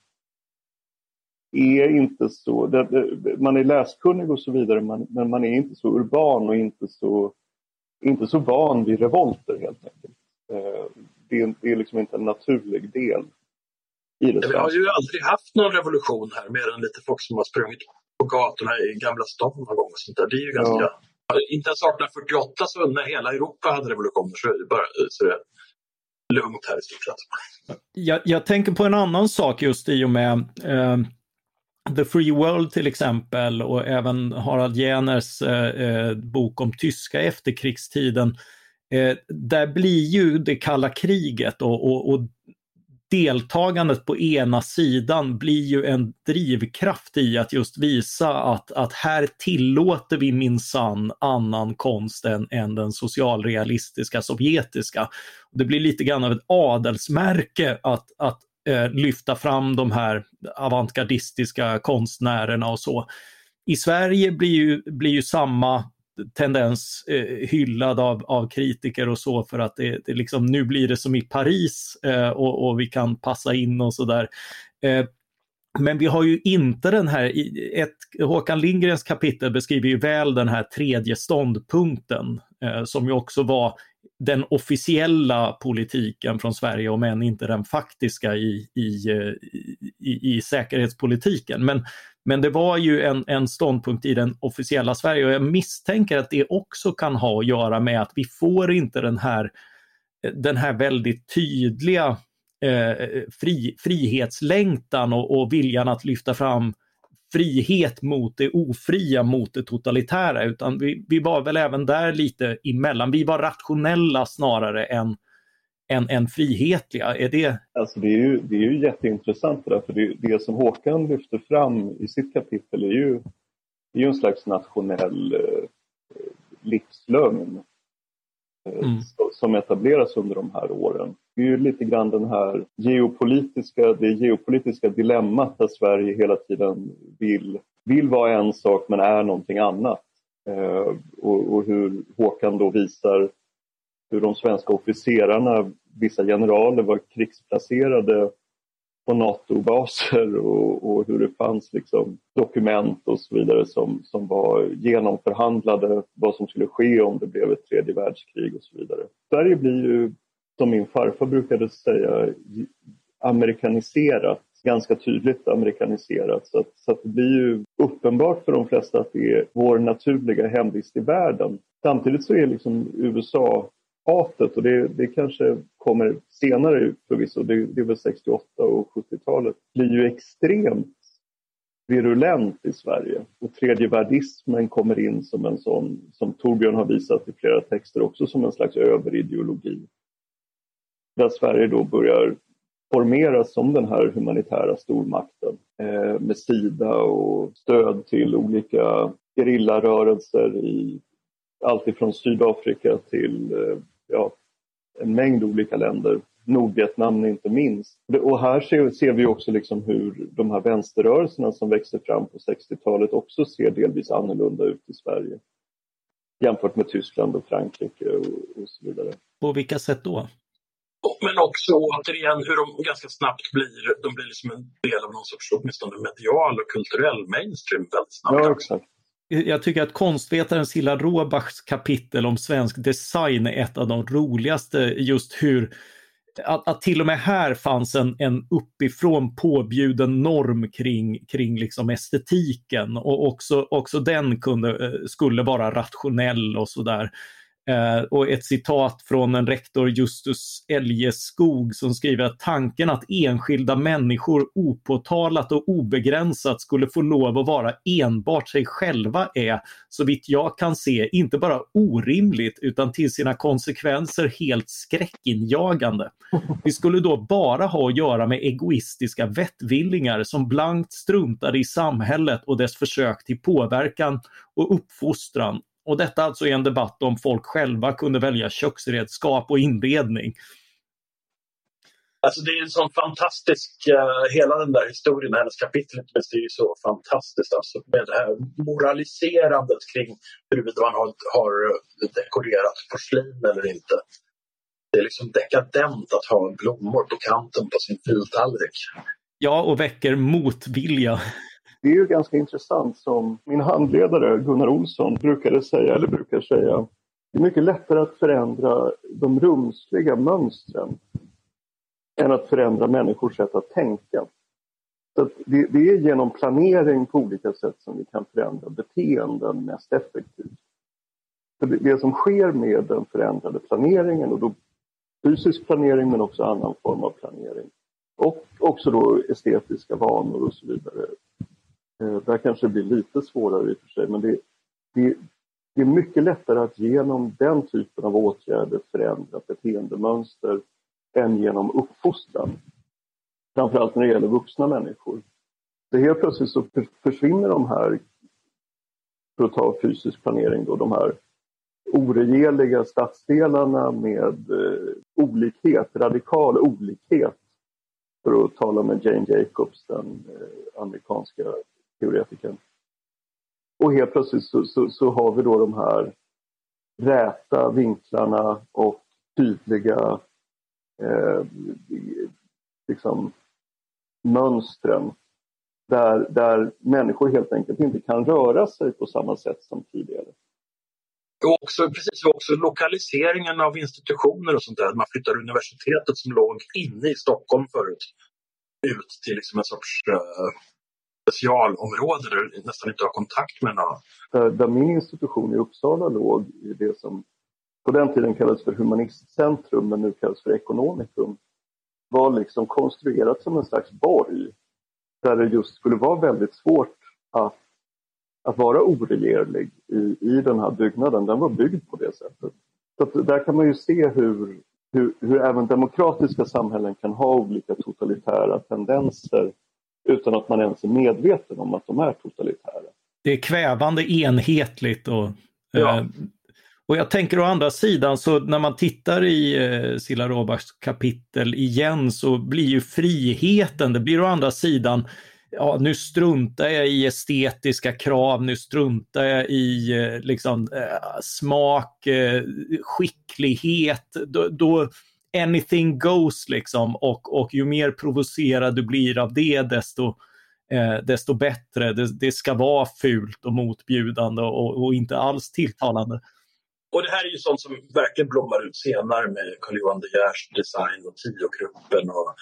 är inte så, det, det, man är läskunnig och så vidare men, men man är inte så urban och inte så inte så van vid revolter helt enkelt. Eh, det, är, det är liksom inte en naturlig del. Vi har ju aldrig haft någon revolution här mer än lite folk som har sprungit på gatorna i Gamla stan någon gång. Och sånt där. Det är ju ganska... Ja. Inte ens 1848 så när hela Europa hade revolutioner så är det, bara, så är det lugnt här i stort sett. Jag, jag tänker på en annan sak just i och med eh, The Free World till exempel och även Harald Jeners eh, eh, bok om tyska efterkrigstiden. Eh, där blir ju det kalla kriget och, och, och deltagandet på ena sidan blir ju en drivkraft i att just visa att, att här tillåter vi minsann annan konst än, än den socialrealistiska sovjetiska. Det blir lite grann av ett adelsmärke att, att eh, lyfta fram de här avantgardistiska konstnärerna och så. I Sverige blir ju, blir ju samma tendens eh, hyllad av, av kritiker och så för att det, det liksom, nu blir det som i Paris eh, och, och, vi kan passa in och sådär. Eh, men vi har ju inte den här, ett, Håkan Lindgrens kapitel beskriver ju väl den här tredje ståndpunkten eh, som ju också var den officiella politiken från Sverige, om än inte den faktiska i, i, eh, i, i säkerhetspolitiken. Men, men det var ju en, en ståndpunkt i den officiella Sverige och jag misstänker att det också kan ha att göra med att vi får inte den här, den här väldigt tydliga eh, fri, frihetslängtan och, och viljan att lyfta fram frihet mot det ofria, mot det totalitära, utan vi, vi var väl även där lite emellan. Vi var rationella snarare än, än, än frihetliga. Är det... Alltså det, är ju, det är ju jätteintressant det där, för det, det som Håkan lyfter fram i sitt kapitel är ju, är ju en slags nationell eh, livslögn eh, mm. som etableras under de här åren. Det är ju lite grann den här geopolitiska, det geopolitiska dilemmat där Sverige hela tiden vill, vill vara en sak men är någonting annat. Eh, och, och, hur Håkan då visar hur de svenska officerarna, vissa generaler var krigsplacerade på NATO-baser och, och, hur det fanns liksom dokument och så vidare som, som var genomförhandlade, vad som skulle ske om det blev ett tredje världskrig och så vidare. Sverige blir ju som min farfar brukade säga, amerikaniserat. Ganska tydligt amerikaniserat. Så, att, så att det blir ju uppenbart för de flesta att det är vår naturliga hemvist i världen. Samtidigt så är liksom USA hatet och det, det kanske kommer senare förvisso, det, det är väl 68 och 70-talet, blir ju extremt virulent i Sverige. Och tredjevärldismen kommer in som en sån, som Torbjörn har visat i flera texter också, som en slags överideologi. Där Sverige då börjar formeras som den här humanitära stormakten eh, med Sida och stöd till olika gerillarörelser i allt ifrån Sydafrika till eh, ja, en mängd olika länder. Nordvietnam inte minst. Och här ser, ser vi också liksom hur de här vänsterrörelserna som växer fram på 60-talet också ser delvis annorlunda ut i Sverige. Jämfört med Tyskland och Frankrike och, och så vidare. På vilka sätt då? Men också återigen hur de ganska snabbt blir, de blir liksom en del av någon sorts åtminstone medial och kulturell mainstream väldigt snabbt. Ja, exakt. Eh, jag tycker att konstvetaren Silla Råbachs kapitel om svensk design är ett av de roligaste, just hur att, att till och med här fanns en, en uppifrån påbjuden norm kring, kring liksom estetiken och också, också den kunde, eh, skulle vara rationell och sådär. Eh, och ett citat från en rektor Justus Eljeskog som skriver att tanken att enskilda människor opåtalat och obegränsat skulle få lov att vara enbart sig själva är, så vitt jag kan se, inte bara orimligt utan till sina konsekvenser helt skräckinjagande. Vi skulle då bara ha att göra med egoistiska vettvillingar som blankt struntade i samhället och dess försök till påverkan och uppfostran och detta alltså är en debatt om folk själva kunde välja köksredskap och inredning. Alltså det är en sån fantastisk, uh, hela den där historien, hennes kapitel det är ju så fantastiskt alltså, med det här moraliserandet kring huruvida man har, har dekorerat porslin eller inte. Det är liksom dekadent att ha blommor på kanten på sin filtallrik. Ja, och väcker motvilja. Det är ju ganska intressant som min handledare Gunnar Olsson brukade säga, eller brukar säga, det är mycket lättare att förändra de rumsliga mönstren än att förändra människors sätt att tänka. Så det, det, är genom planering på olika sätt som vi kan förändra beteenden mest effektivt. För det, det som sker med den förändrade planeringen, och då fysisk planering men också annan form av planering, och också då estetiska vanor och så vidare. Eh, där kanske det blir lite svårare i och för sig, men det, det, det är mycket lättare att genom den typen av åtgärder förändra beteendemönster än genom uppfostran. Framförallt när det gäller vuxna människor. Så helt plötsligt så försvinner de här, för att ta fysisk planering då, de här oregeliga stadsdelarna med eh, olikhet, radikal olikhet. För att tala med Jane Jacobs, den eh, amerikanska teoretikern. Och helt plötsligt så, så, så, har vi då de här räta vinklarna och tydliga eh, liksom mönstren där, där människor helt enkelt inte kan röra sig på samma sätt som tidigare. Och också, precis, också lokaliseringen av institutioner och sånt där. Man flyttar universitetet som låg inne i Stockholm förut ut till liksom en sorts uh, specialområde där du nästan inte har kontakt med någon. Där, där min institution i Uppsala låg i det som på den tiden kallades för humanistcentrum men nu kallas för ekonomikum var liksom konstruerat som en slags borg där det just skulle vara väldigt svårt att, att vara oregerlig i, i den här byggnaden. Den var byggd på det sättet. Så där kan man ju se hur, hur, hur även demokratiska samhällen kan ha olika totalitära tendenser utan att man ens är medveten om att de är totalitära. Det är kvävande enhetligt och ja. eh, och jag tänker å andra sidan så när man tittar i eh, Silla Råbachs kapitel igen så blir ju friheten, det blir å andra sidan ja, nu struntar jag i estetiska krav, nu struntar jag i eh, liksom, eh, smak, eh, skicklighet. Då, då, anything goes liksom och, och ju mer provocerad du blir av det desto, eh, desto bättre. Det, det, ska vara fult och motbjudande och, och inte alls tilltalande. Och det här är ju sånt som verkligen blommar ut senare med Carl-Johan De Geers design och Tio-gruppen och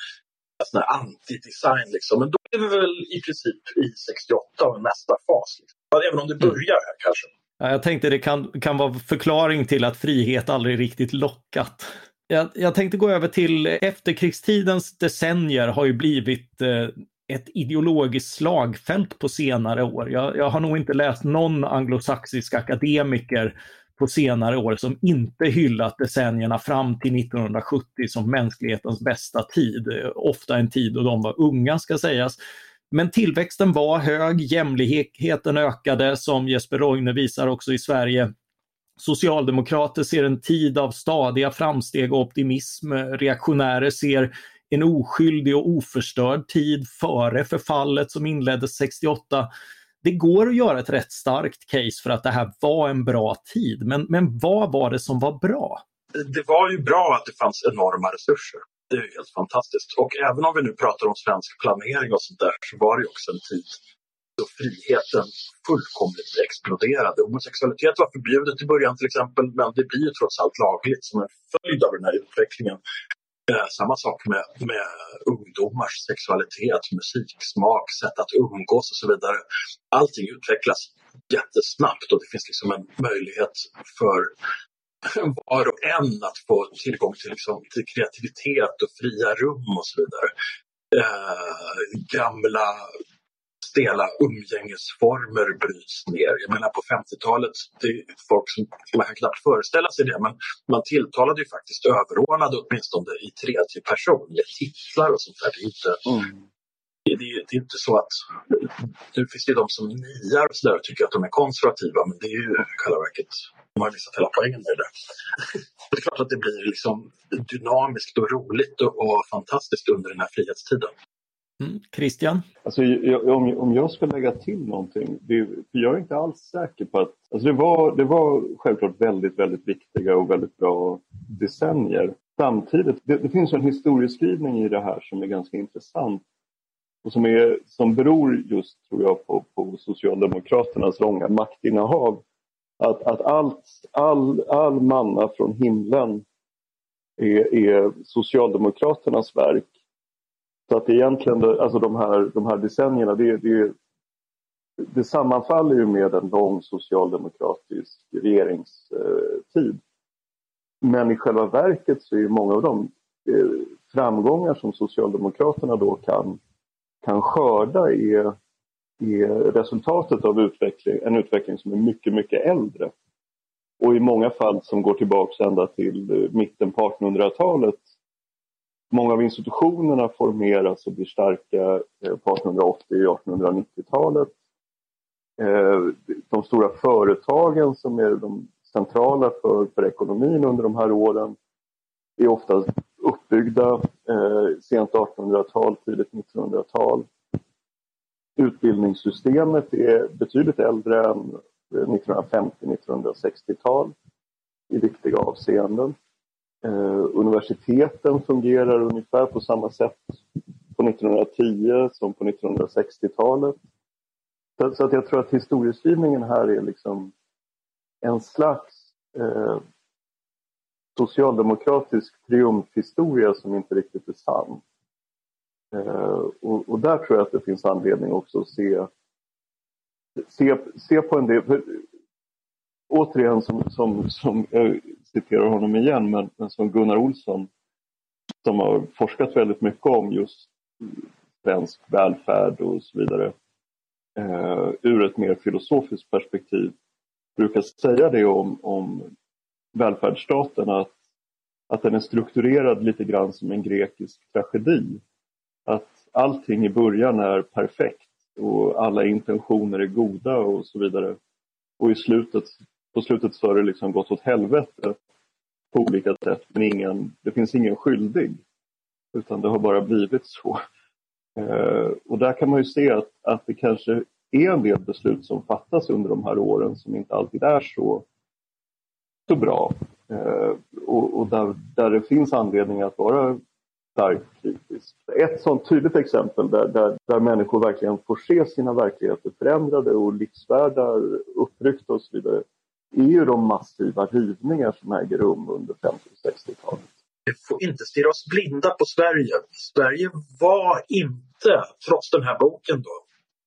sån här anti-design. Liksom. Men då är vi väl i princip i 68 och nästa fas. Liksom. Även om det mm. börjar här kanske. Ja, jag tänkte det kan, kan vara förklaring till att frihet aldrig riktigt lockat. Jag, jag tänkte gå över till efterkrigstidens decennier har ju blivit eh, ett ideologiskt slagfält på senare år. Jag, jag, har nog inte läst någon anglosaxisk akademiker på senare år som inte hyllat decennierna fram till 1970 som mänsklighetens bästa tid. Eh, ofta en tid då de var unga ska sägas. Men tillväxten var hög, jämlikheten ökade som Jesper Roine visar också i Sverige. Socialdemokrater ser en tid av stadiga framsteg och optimism. Reaktionärer ser en oskyldig och oförstörd tid före förfallet som inleddes 68 det går att göra ett rätt starkt case för att det här var en bra tid. Men, men vad var det som var bra? Det var ju bra att det fanns enorma resurser. Det är helt fantastiskt. Och även om vi nu pratar om svensk planering och sånt där så var det också en tid då friheten fullkomligt exploderade. Homosexualitet var förbjudet i början till exempel men det blir ju trots allt lagligt som en följd av den här utvecklingen. Eh, samma sak med, med ungdomars sexualitet, musiksmak, sätt att umgås och så vidare. Allting utvecklas jättesnabbt och det finns liksom en möjlighet för var och en att få tillgång till, liksom, till kreativitet och fria rum och så vidare. Eh, gamla stela umgängesformer bryts ner. Jag menar på 50-talet, det är folk som man kan knappt föreställa sig det, men man tilltalade ju faktiskt överordnade åtminstone i tredje person med titlar och sånt där. Det är inte, mm. det, det, det, är inte så att, nu finns det de som niar och, så där och tycker att de är konservativa, men det är ju i själva verket de har missat hela poängen med det. det är klart att det blir liksom dynamiskt och roligt och, och fantastiskt under den här frihetstiden. Mm. Christian? Alltså, jag, om, om jag ska lägga till någonting, det, jag är inte alls säker på att... Alltså det, var, det var självklart väldigt, väldigt viktiga och väldigt bra decennier. Samtidigt, det, det finns en historieskrivning i det här som är ganska intressant och som, är, som beror just, tror jag, på, på Socialdemokraternas långa maktinnehav. Att, att allt, all, all manna från himlen är, är Socialdemokraternas verk. Så att egentligen, alltså de här, de här decennierna, det, det, det sammanfaller ju med en lång socialdemokratisk regeringstid. Men i själva verket så är många av de eh, framgångar som Socialdemokraterna då kan, kan skörda är, är resultatet av utveckling, en utveckling som är mycket, mycket äldre. Och i många fall som går tillbaks ända till eh, mitten på 1800-talet. Många av institutionerna formeras och blir starka eh, på 1880 och 1890-talet. De stora företagen som är de centrala för, för ekonomin under de här åren är ofta uppbyggda eh, sent 1800-tal, tidigt 1900-tal. Utbildningssystemet är betydligt äldre än eh, 1950-1960-tal i viktiga avseenden. Eh, universiteten fungerar ungefär på samma sätt på 1910 som på 1960-talet. Så, så, att jag tror att historieskrivningen här är liksom en slags eh, socialdemokratisk triumfhistoria som inte riktigt är sann. Eh, och, och, där tror jag att det finns anledning också att se, se, se på en del... För, återigen, som, som, som, jag citerar honom igen, men, men som Gunnar Olsson som har forskat väldigt mycket om just svensk välfärd och så vidare eh, ur ett mer filosofiskt perspektiv brukar säga det om, om välfärdsstaten att, att den är strukturerad lite grann som en grekisk tragedi. Att allting i början är perfekt och alla intentioner är goda och så vidare. Och i slutet, på slutet så har det liksom gått åt helvete på olika sätt men ingen, det finns ingen skyldig. Utan det har bara blivit så. Eh, och där kan man ju se att, att det kanske är en del beslut som fattas under de här åren som inte alltid är så, så bra. Eh, och, och där, där det finns anledning att vara starkt kritisk. Ett sånt tydligt exempel där, där, där människor verkligen får se sina verkligheter förändrade och livsvärldar uppryckta och så vidare är ju de massiva rivningar som äger rum under 50 och 60-talet. Vi får inte stirra oss blinda på Sverige. Sverige var inte, trots den här boken då,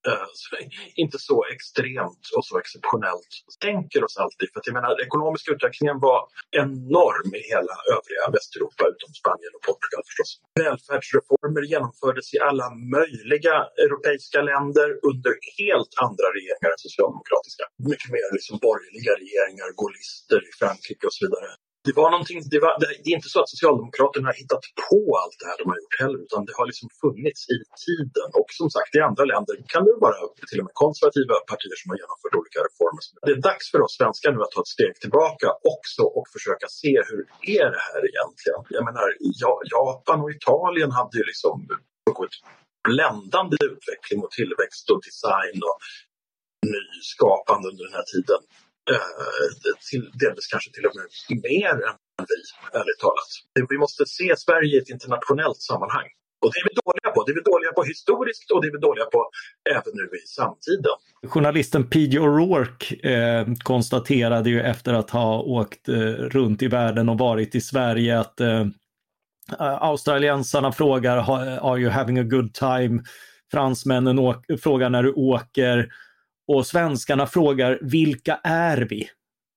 Alltså, inte så extremt och så exceptionellt tänker oss alltid. För att jag menar, den ekonomiska utvecklingen var enorm i hela övriga Västeuropa utom Spanien och Portugal förstås. Välfärdsreformer genomfördes i alla möjliga europeiska länder under helt andra regeringar än socialdemokratiska. Mycket mer liksom borgerliga regeringar, gaullister i Frankrike och så vidare det var någonting, det, var, det är inte så att Socialdemokraterna har hittat på allt det här de har gjort heller utan det har liksom funnits i tiden. Och som sagt i andra länder kan det vara till och med konservativa partier som har genomfört olika reformer. Det är dags för oss svenskar nu att ta ett steg tillbaka också och försöka se hur är det här egentligen? Jag menar Japan och Italien hade ju liksom något bländande utveckling och tillväxt och design och nyskapande under den här tiden. Eh, till, delvis kanske till och med mer än vi, ärligt talat. Vi måste se Sverige i ett internationellt sammanhang. Och det är vi dåliga på. Det är vi dåliga på historiskt och det är vi dåliga på även nu i samtiden. Journalisten P.J. O'Rourke eh, konstaterade ju efter att ha åkt eh, runt i världen och varit i Sverige att eh, australiensarna frågar “Are you having a good time?” Fransmännen frågar när du åker och svenskarna frågar vilka är vi?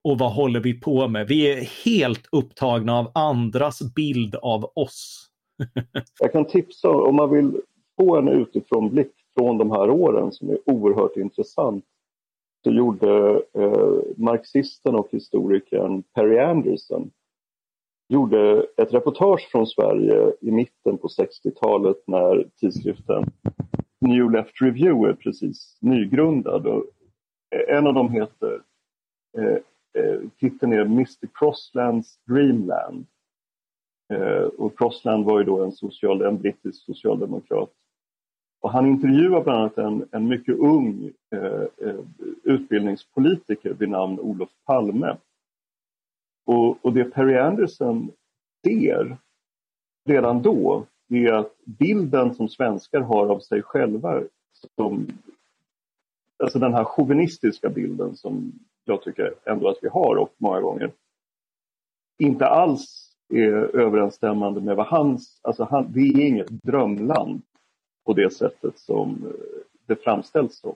Och vad håller vi på med? Vi är helt upptagna av andras bild av oss. Jag kan tipsa om man vill få en utifrånblick från de här åren som är oerhört intressant. Så gjorde eh, marxisten och historikern Perry Anderson gjorde ett reportage från Sverige i mitten på 60-talet när tidskriften New Left Review är precis nygrundad. Och en av dem heter, eh, eh, titeln är Mr Crosslands Dreamland. Eh, och Crossland var ju då en, social, en brittisk socialdemokrat. Och han intervjuar bland annat en, en mycket ung eh, eh, utbildningspolitiker vid namn Olof Palme. Och, och det Perry Anderson ser redan då är att bilden som svenskar har av sig själva som, alltså den här chauvinistiska bilden som jag tycker ändå att vi har och många gånger inte alls är överensstämmande med vad hans, alltså han, det är inget drömland på det sättet som eh, det framställs som.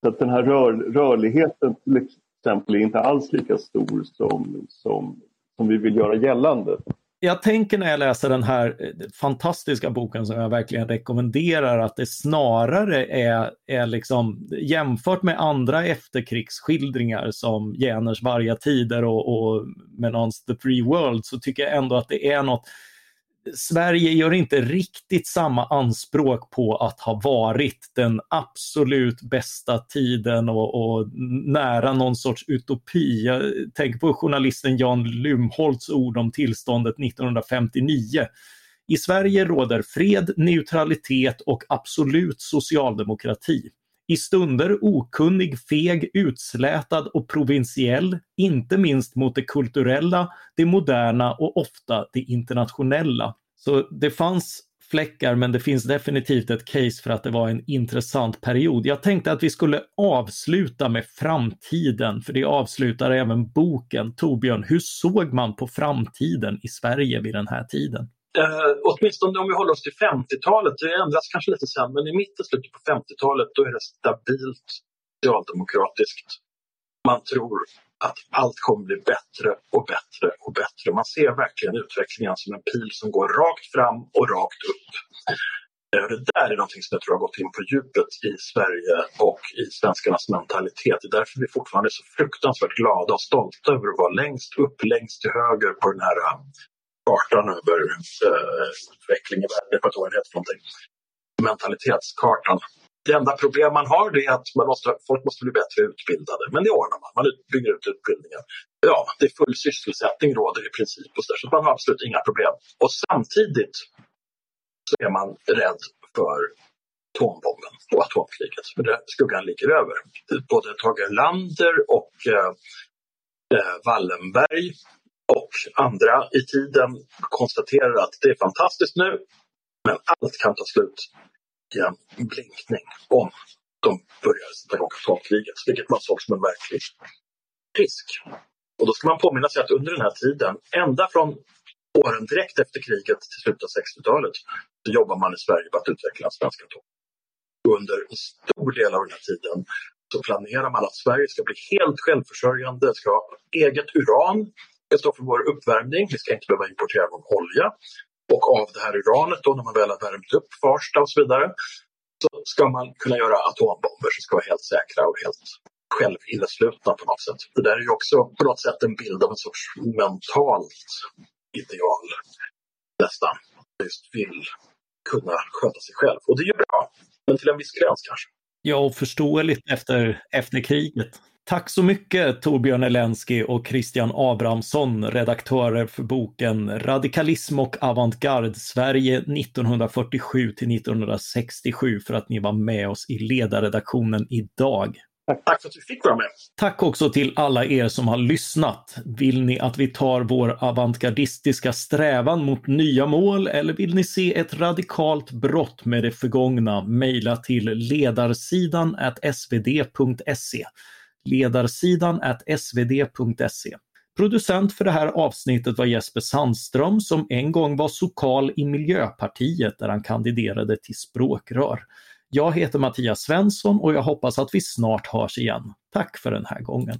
Så att den här rör, rörligheten till exempel är inte alls lika stor som, som, som vi vill göra gällande jag tänker när jag läser den här eh, fantastiska boken som jag verkligen rekommenderar att det snarare är, är liksom jämfört med andra efterkrigsskildringar som Jäners varga tider och, och Menons The Free World så tycker jag ändå att det är något Sverige gör inte riktigt samma anspråk på att ha varit den absolut bästa tiden och, och, nära någon sorts utopi. Jag tänker på journalisten Jan Lumholts ord om tillståndet 1959. I Sverige råder fred, neutralitet och absolut socialdemokrati. I stunder okunnig, feg, utslätad och provinsiell, inte minst mot det kulturella, det moderna och ofta det internationella. Så det fanns fläckar men det finns definitivt ett case för att det var en intressant period. Jag tänkte att vi skulle avsluta med framtiden, för det avslutar även boken. Torbjörn, hur såg man på framtiden i Sverige vid den här tiden? Uh, åtminstone om vi håller oss till 50-talet, det ändras kanske lite sen, men i mitten, slutet på 50-talet då är det stabilt socialdemokratiskt. Man tror att allt kommer bli bättre och bättre och bättre. Man ser verkligen utvecklingen som en pil som går rakt fram och rakt upp. Eh, det där är någonting som jag tror har gått in på djupet i Sverige och i svenskarnas mentalitet. Det är därför vi fortfarande är så fruktansvärt glada och stolta över att vara längst upp, längst till höger på den här kartan över uh, utveckling i världen. Jag vet heter någonting. Mentalitetskartan. Det enda problem man har är att man måste, folk måste bli bättre utbildade. Men det ordnar man. Man bygger ut utbildningen. Ja, det är full sysselsättning råder i princip. Och så, så man har absolut inga problem. Och samtidigt så är man rädd för atombomben och atomkriget. För det, skuggan ligger över. Både Tage Erlander och eh, eh Wallenberg och andra i tiden konstaterar att det är fantastiskt nu, men allt kan ta slut i en blinkning om de börjar sätta igång atomkriget, vilket man såg som en verklig risk. Och då ska man påminna sig att under den här tiden, ända från åren direkt efter kriget till slutet av 60-talet, så jobbar man i Sverige på att utveckla en svensk atom. Under en stor del av den här tiden så planerar man att Sverige ska bli helt självförsörjande, ska ha eget uran, det står för vår uppvärmning, vi ska inte behöva importera någon olja. Och av det här uranet då, när man väl har värmt upp Farsta och så vidare, så ska man kunna göra atombomber som ska vara helt säkra och helt självinneslutna på något sätt. Det där är ju också på något sätt en bild av en sorts mentalt ideal nästan. Just vill kunna sköta sig själv. Och det är ju bra, men till en viss gräns kanske. Ja, och förståeligt efter, efter kriget. Tack så mycket Torbjörn Elensky och Christian Abrahamsson, redaktörer för boken Radikalism och avantgarde Sverige 1947 till 1967 för att ni var med oss i ledarredaktionen idag. Tack för att vi fick vara med. Tack också till alla er som har lyssnat. Vill ni att vi tar vår avantgardistiska strävan mot nya mål eller vill ni se ett radikalt brott med det förgångna? Mejla till ledarsidan svd.se ledarsidan svd.se. Producent för det här avsnittet var Jesper Sandström som en gång var sokal i Miljöpartiet där han kandiderade till språkrör. Jag heter Mattias Svensson och jag hoppas att vi snart hörs igen. Tack för den här gången.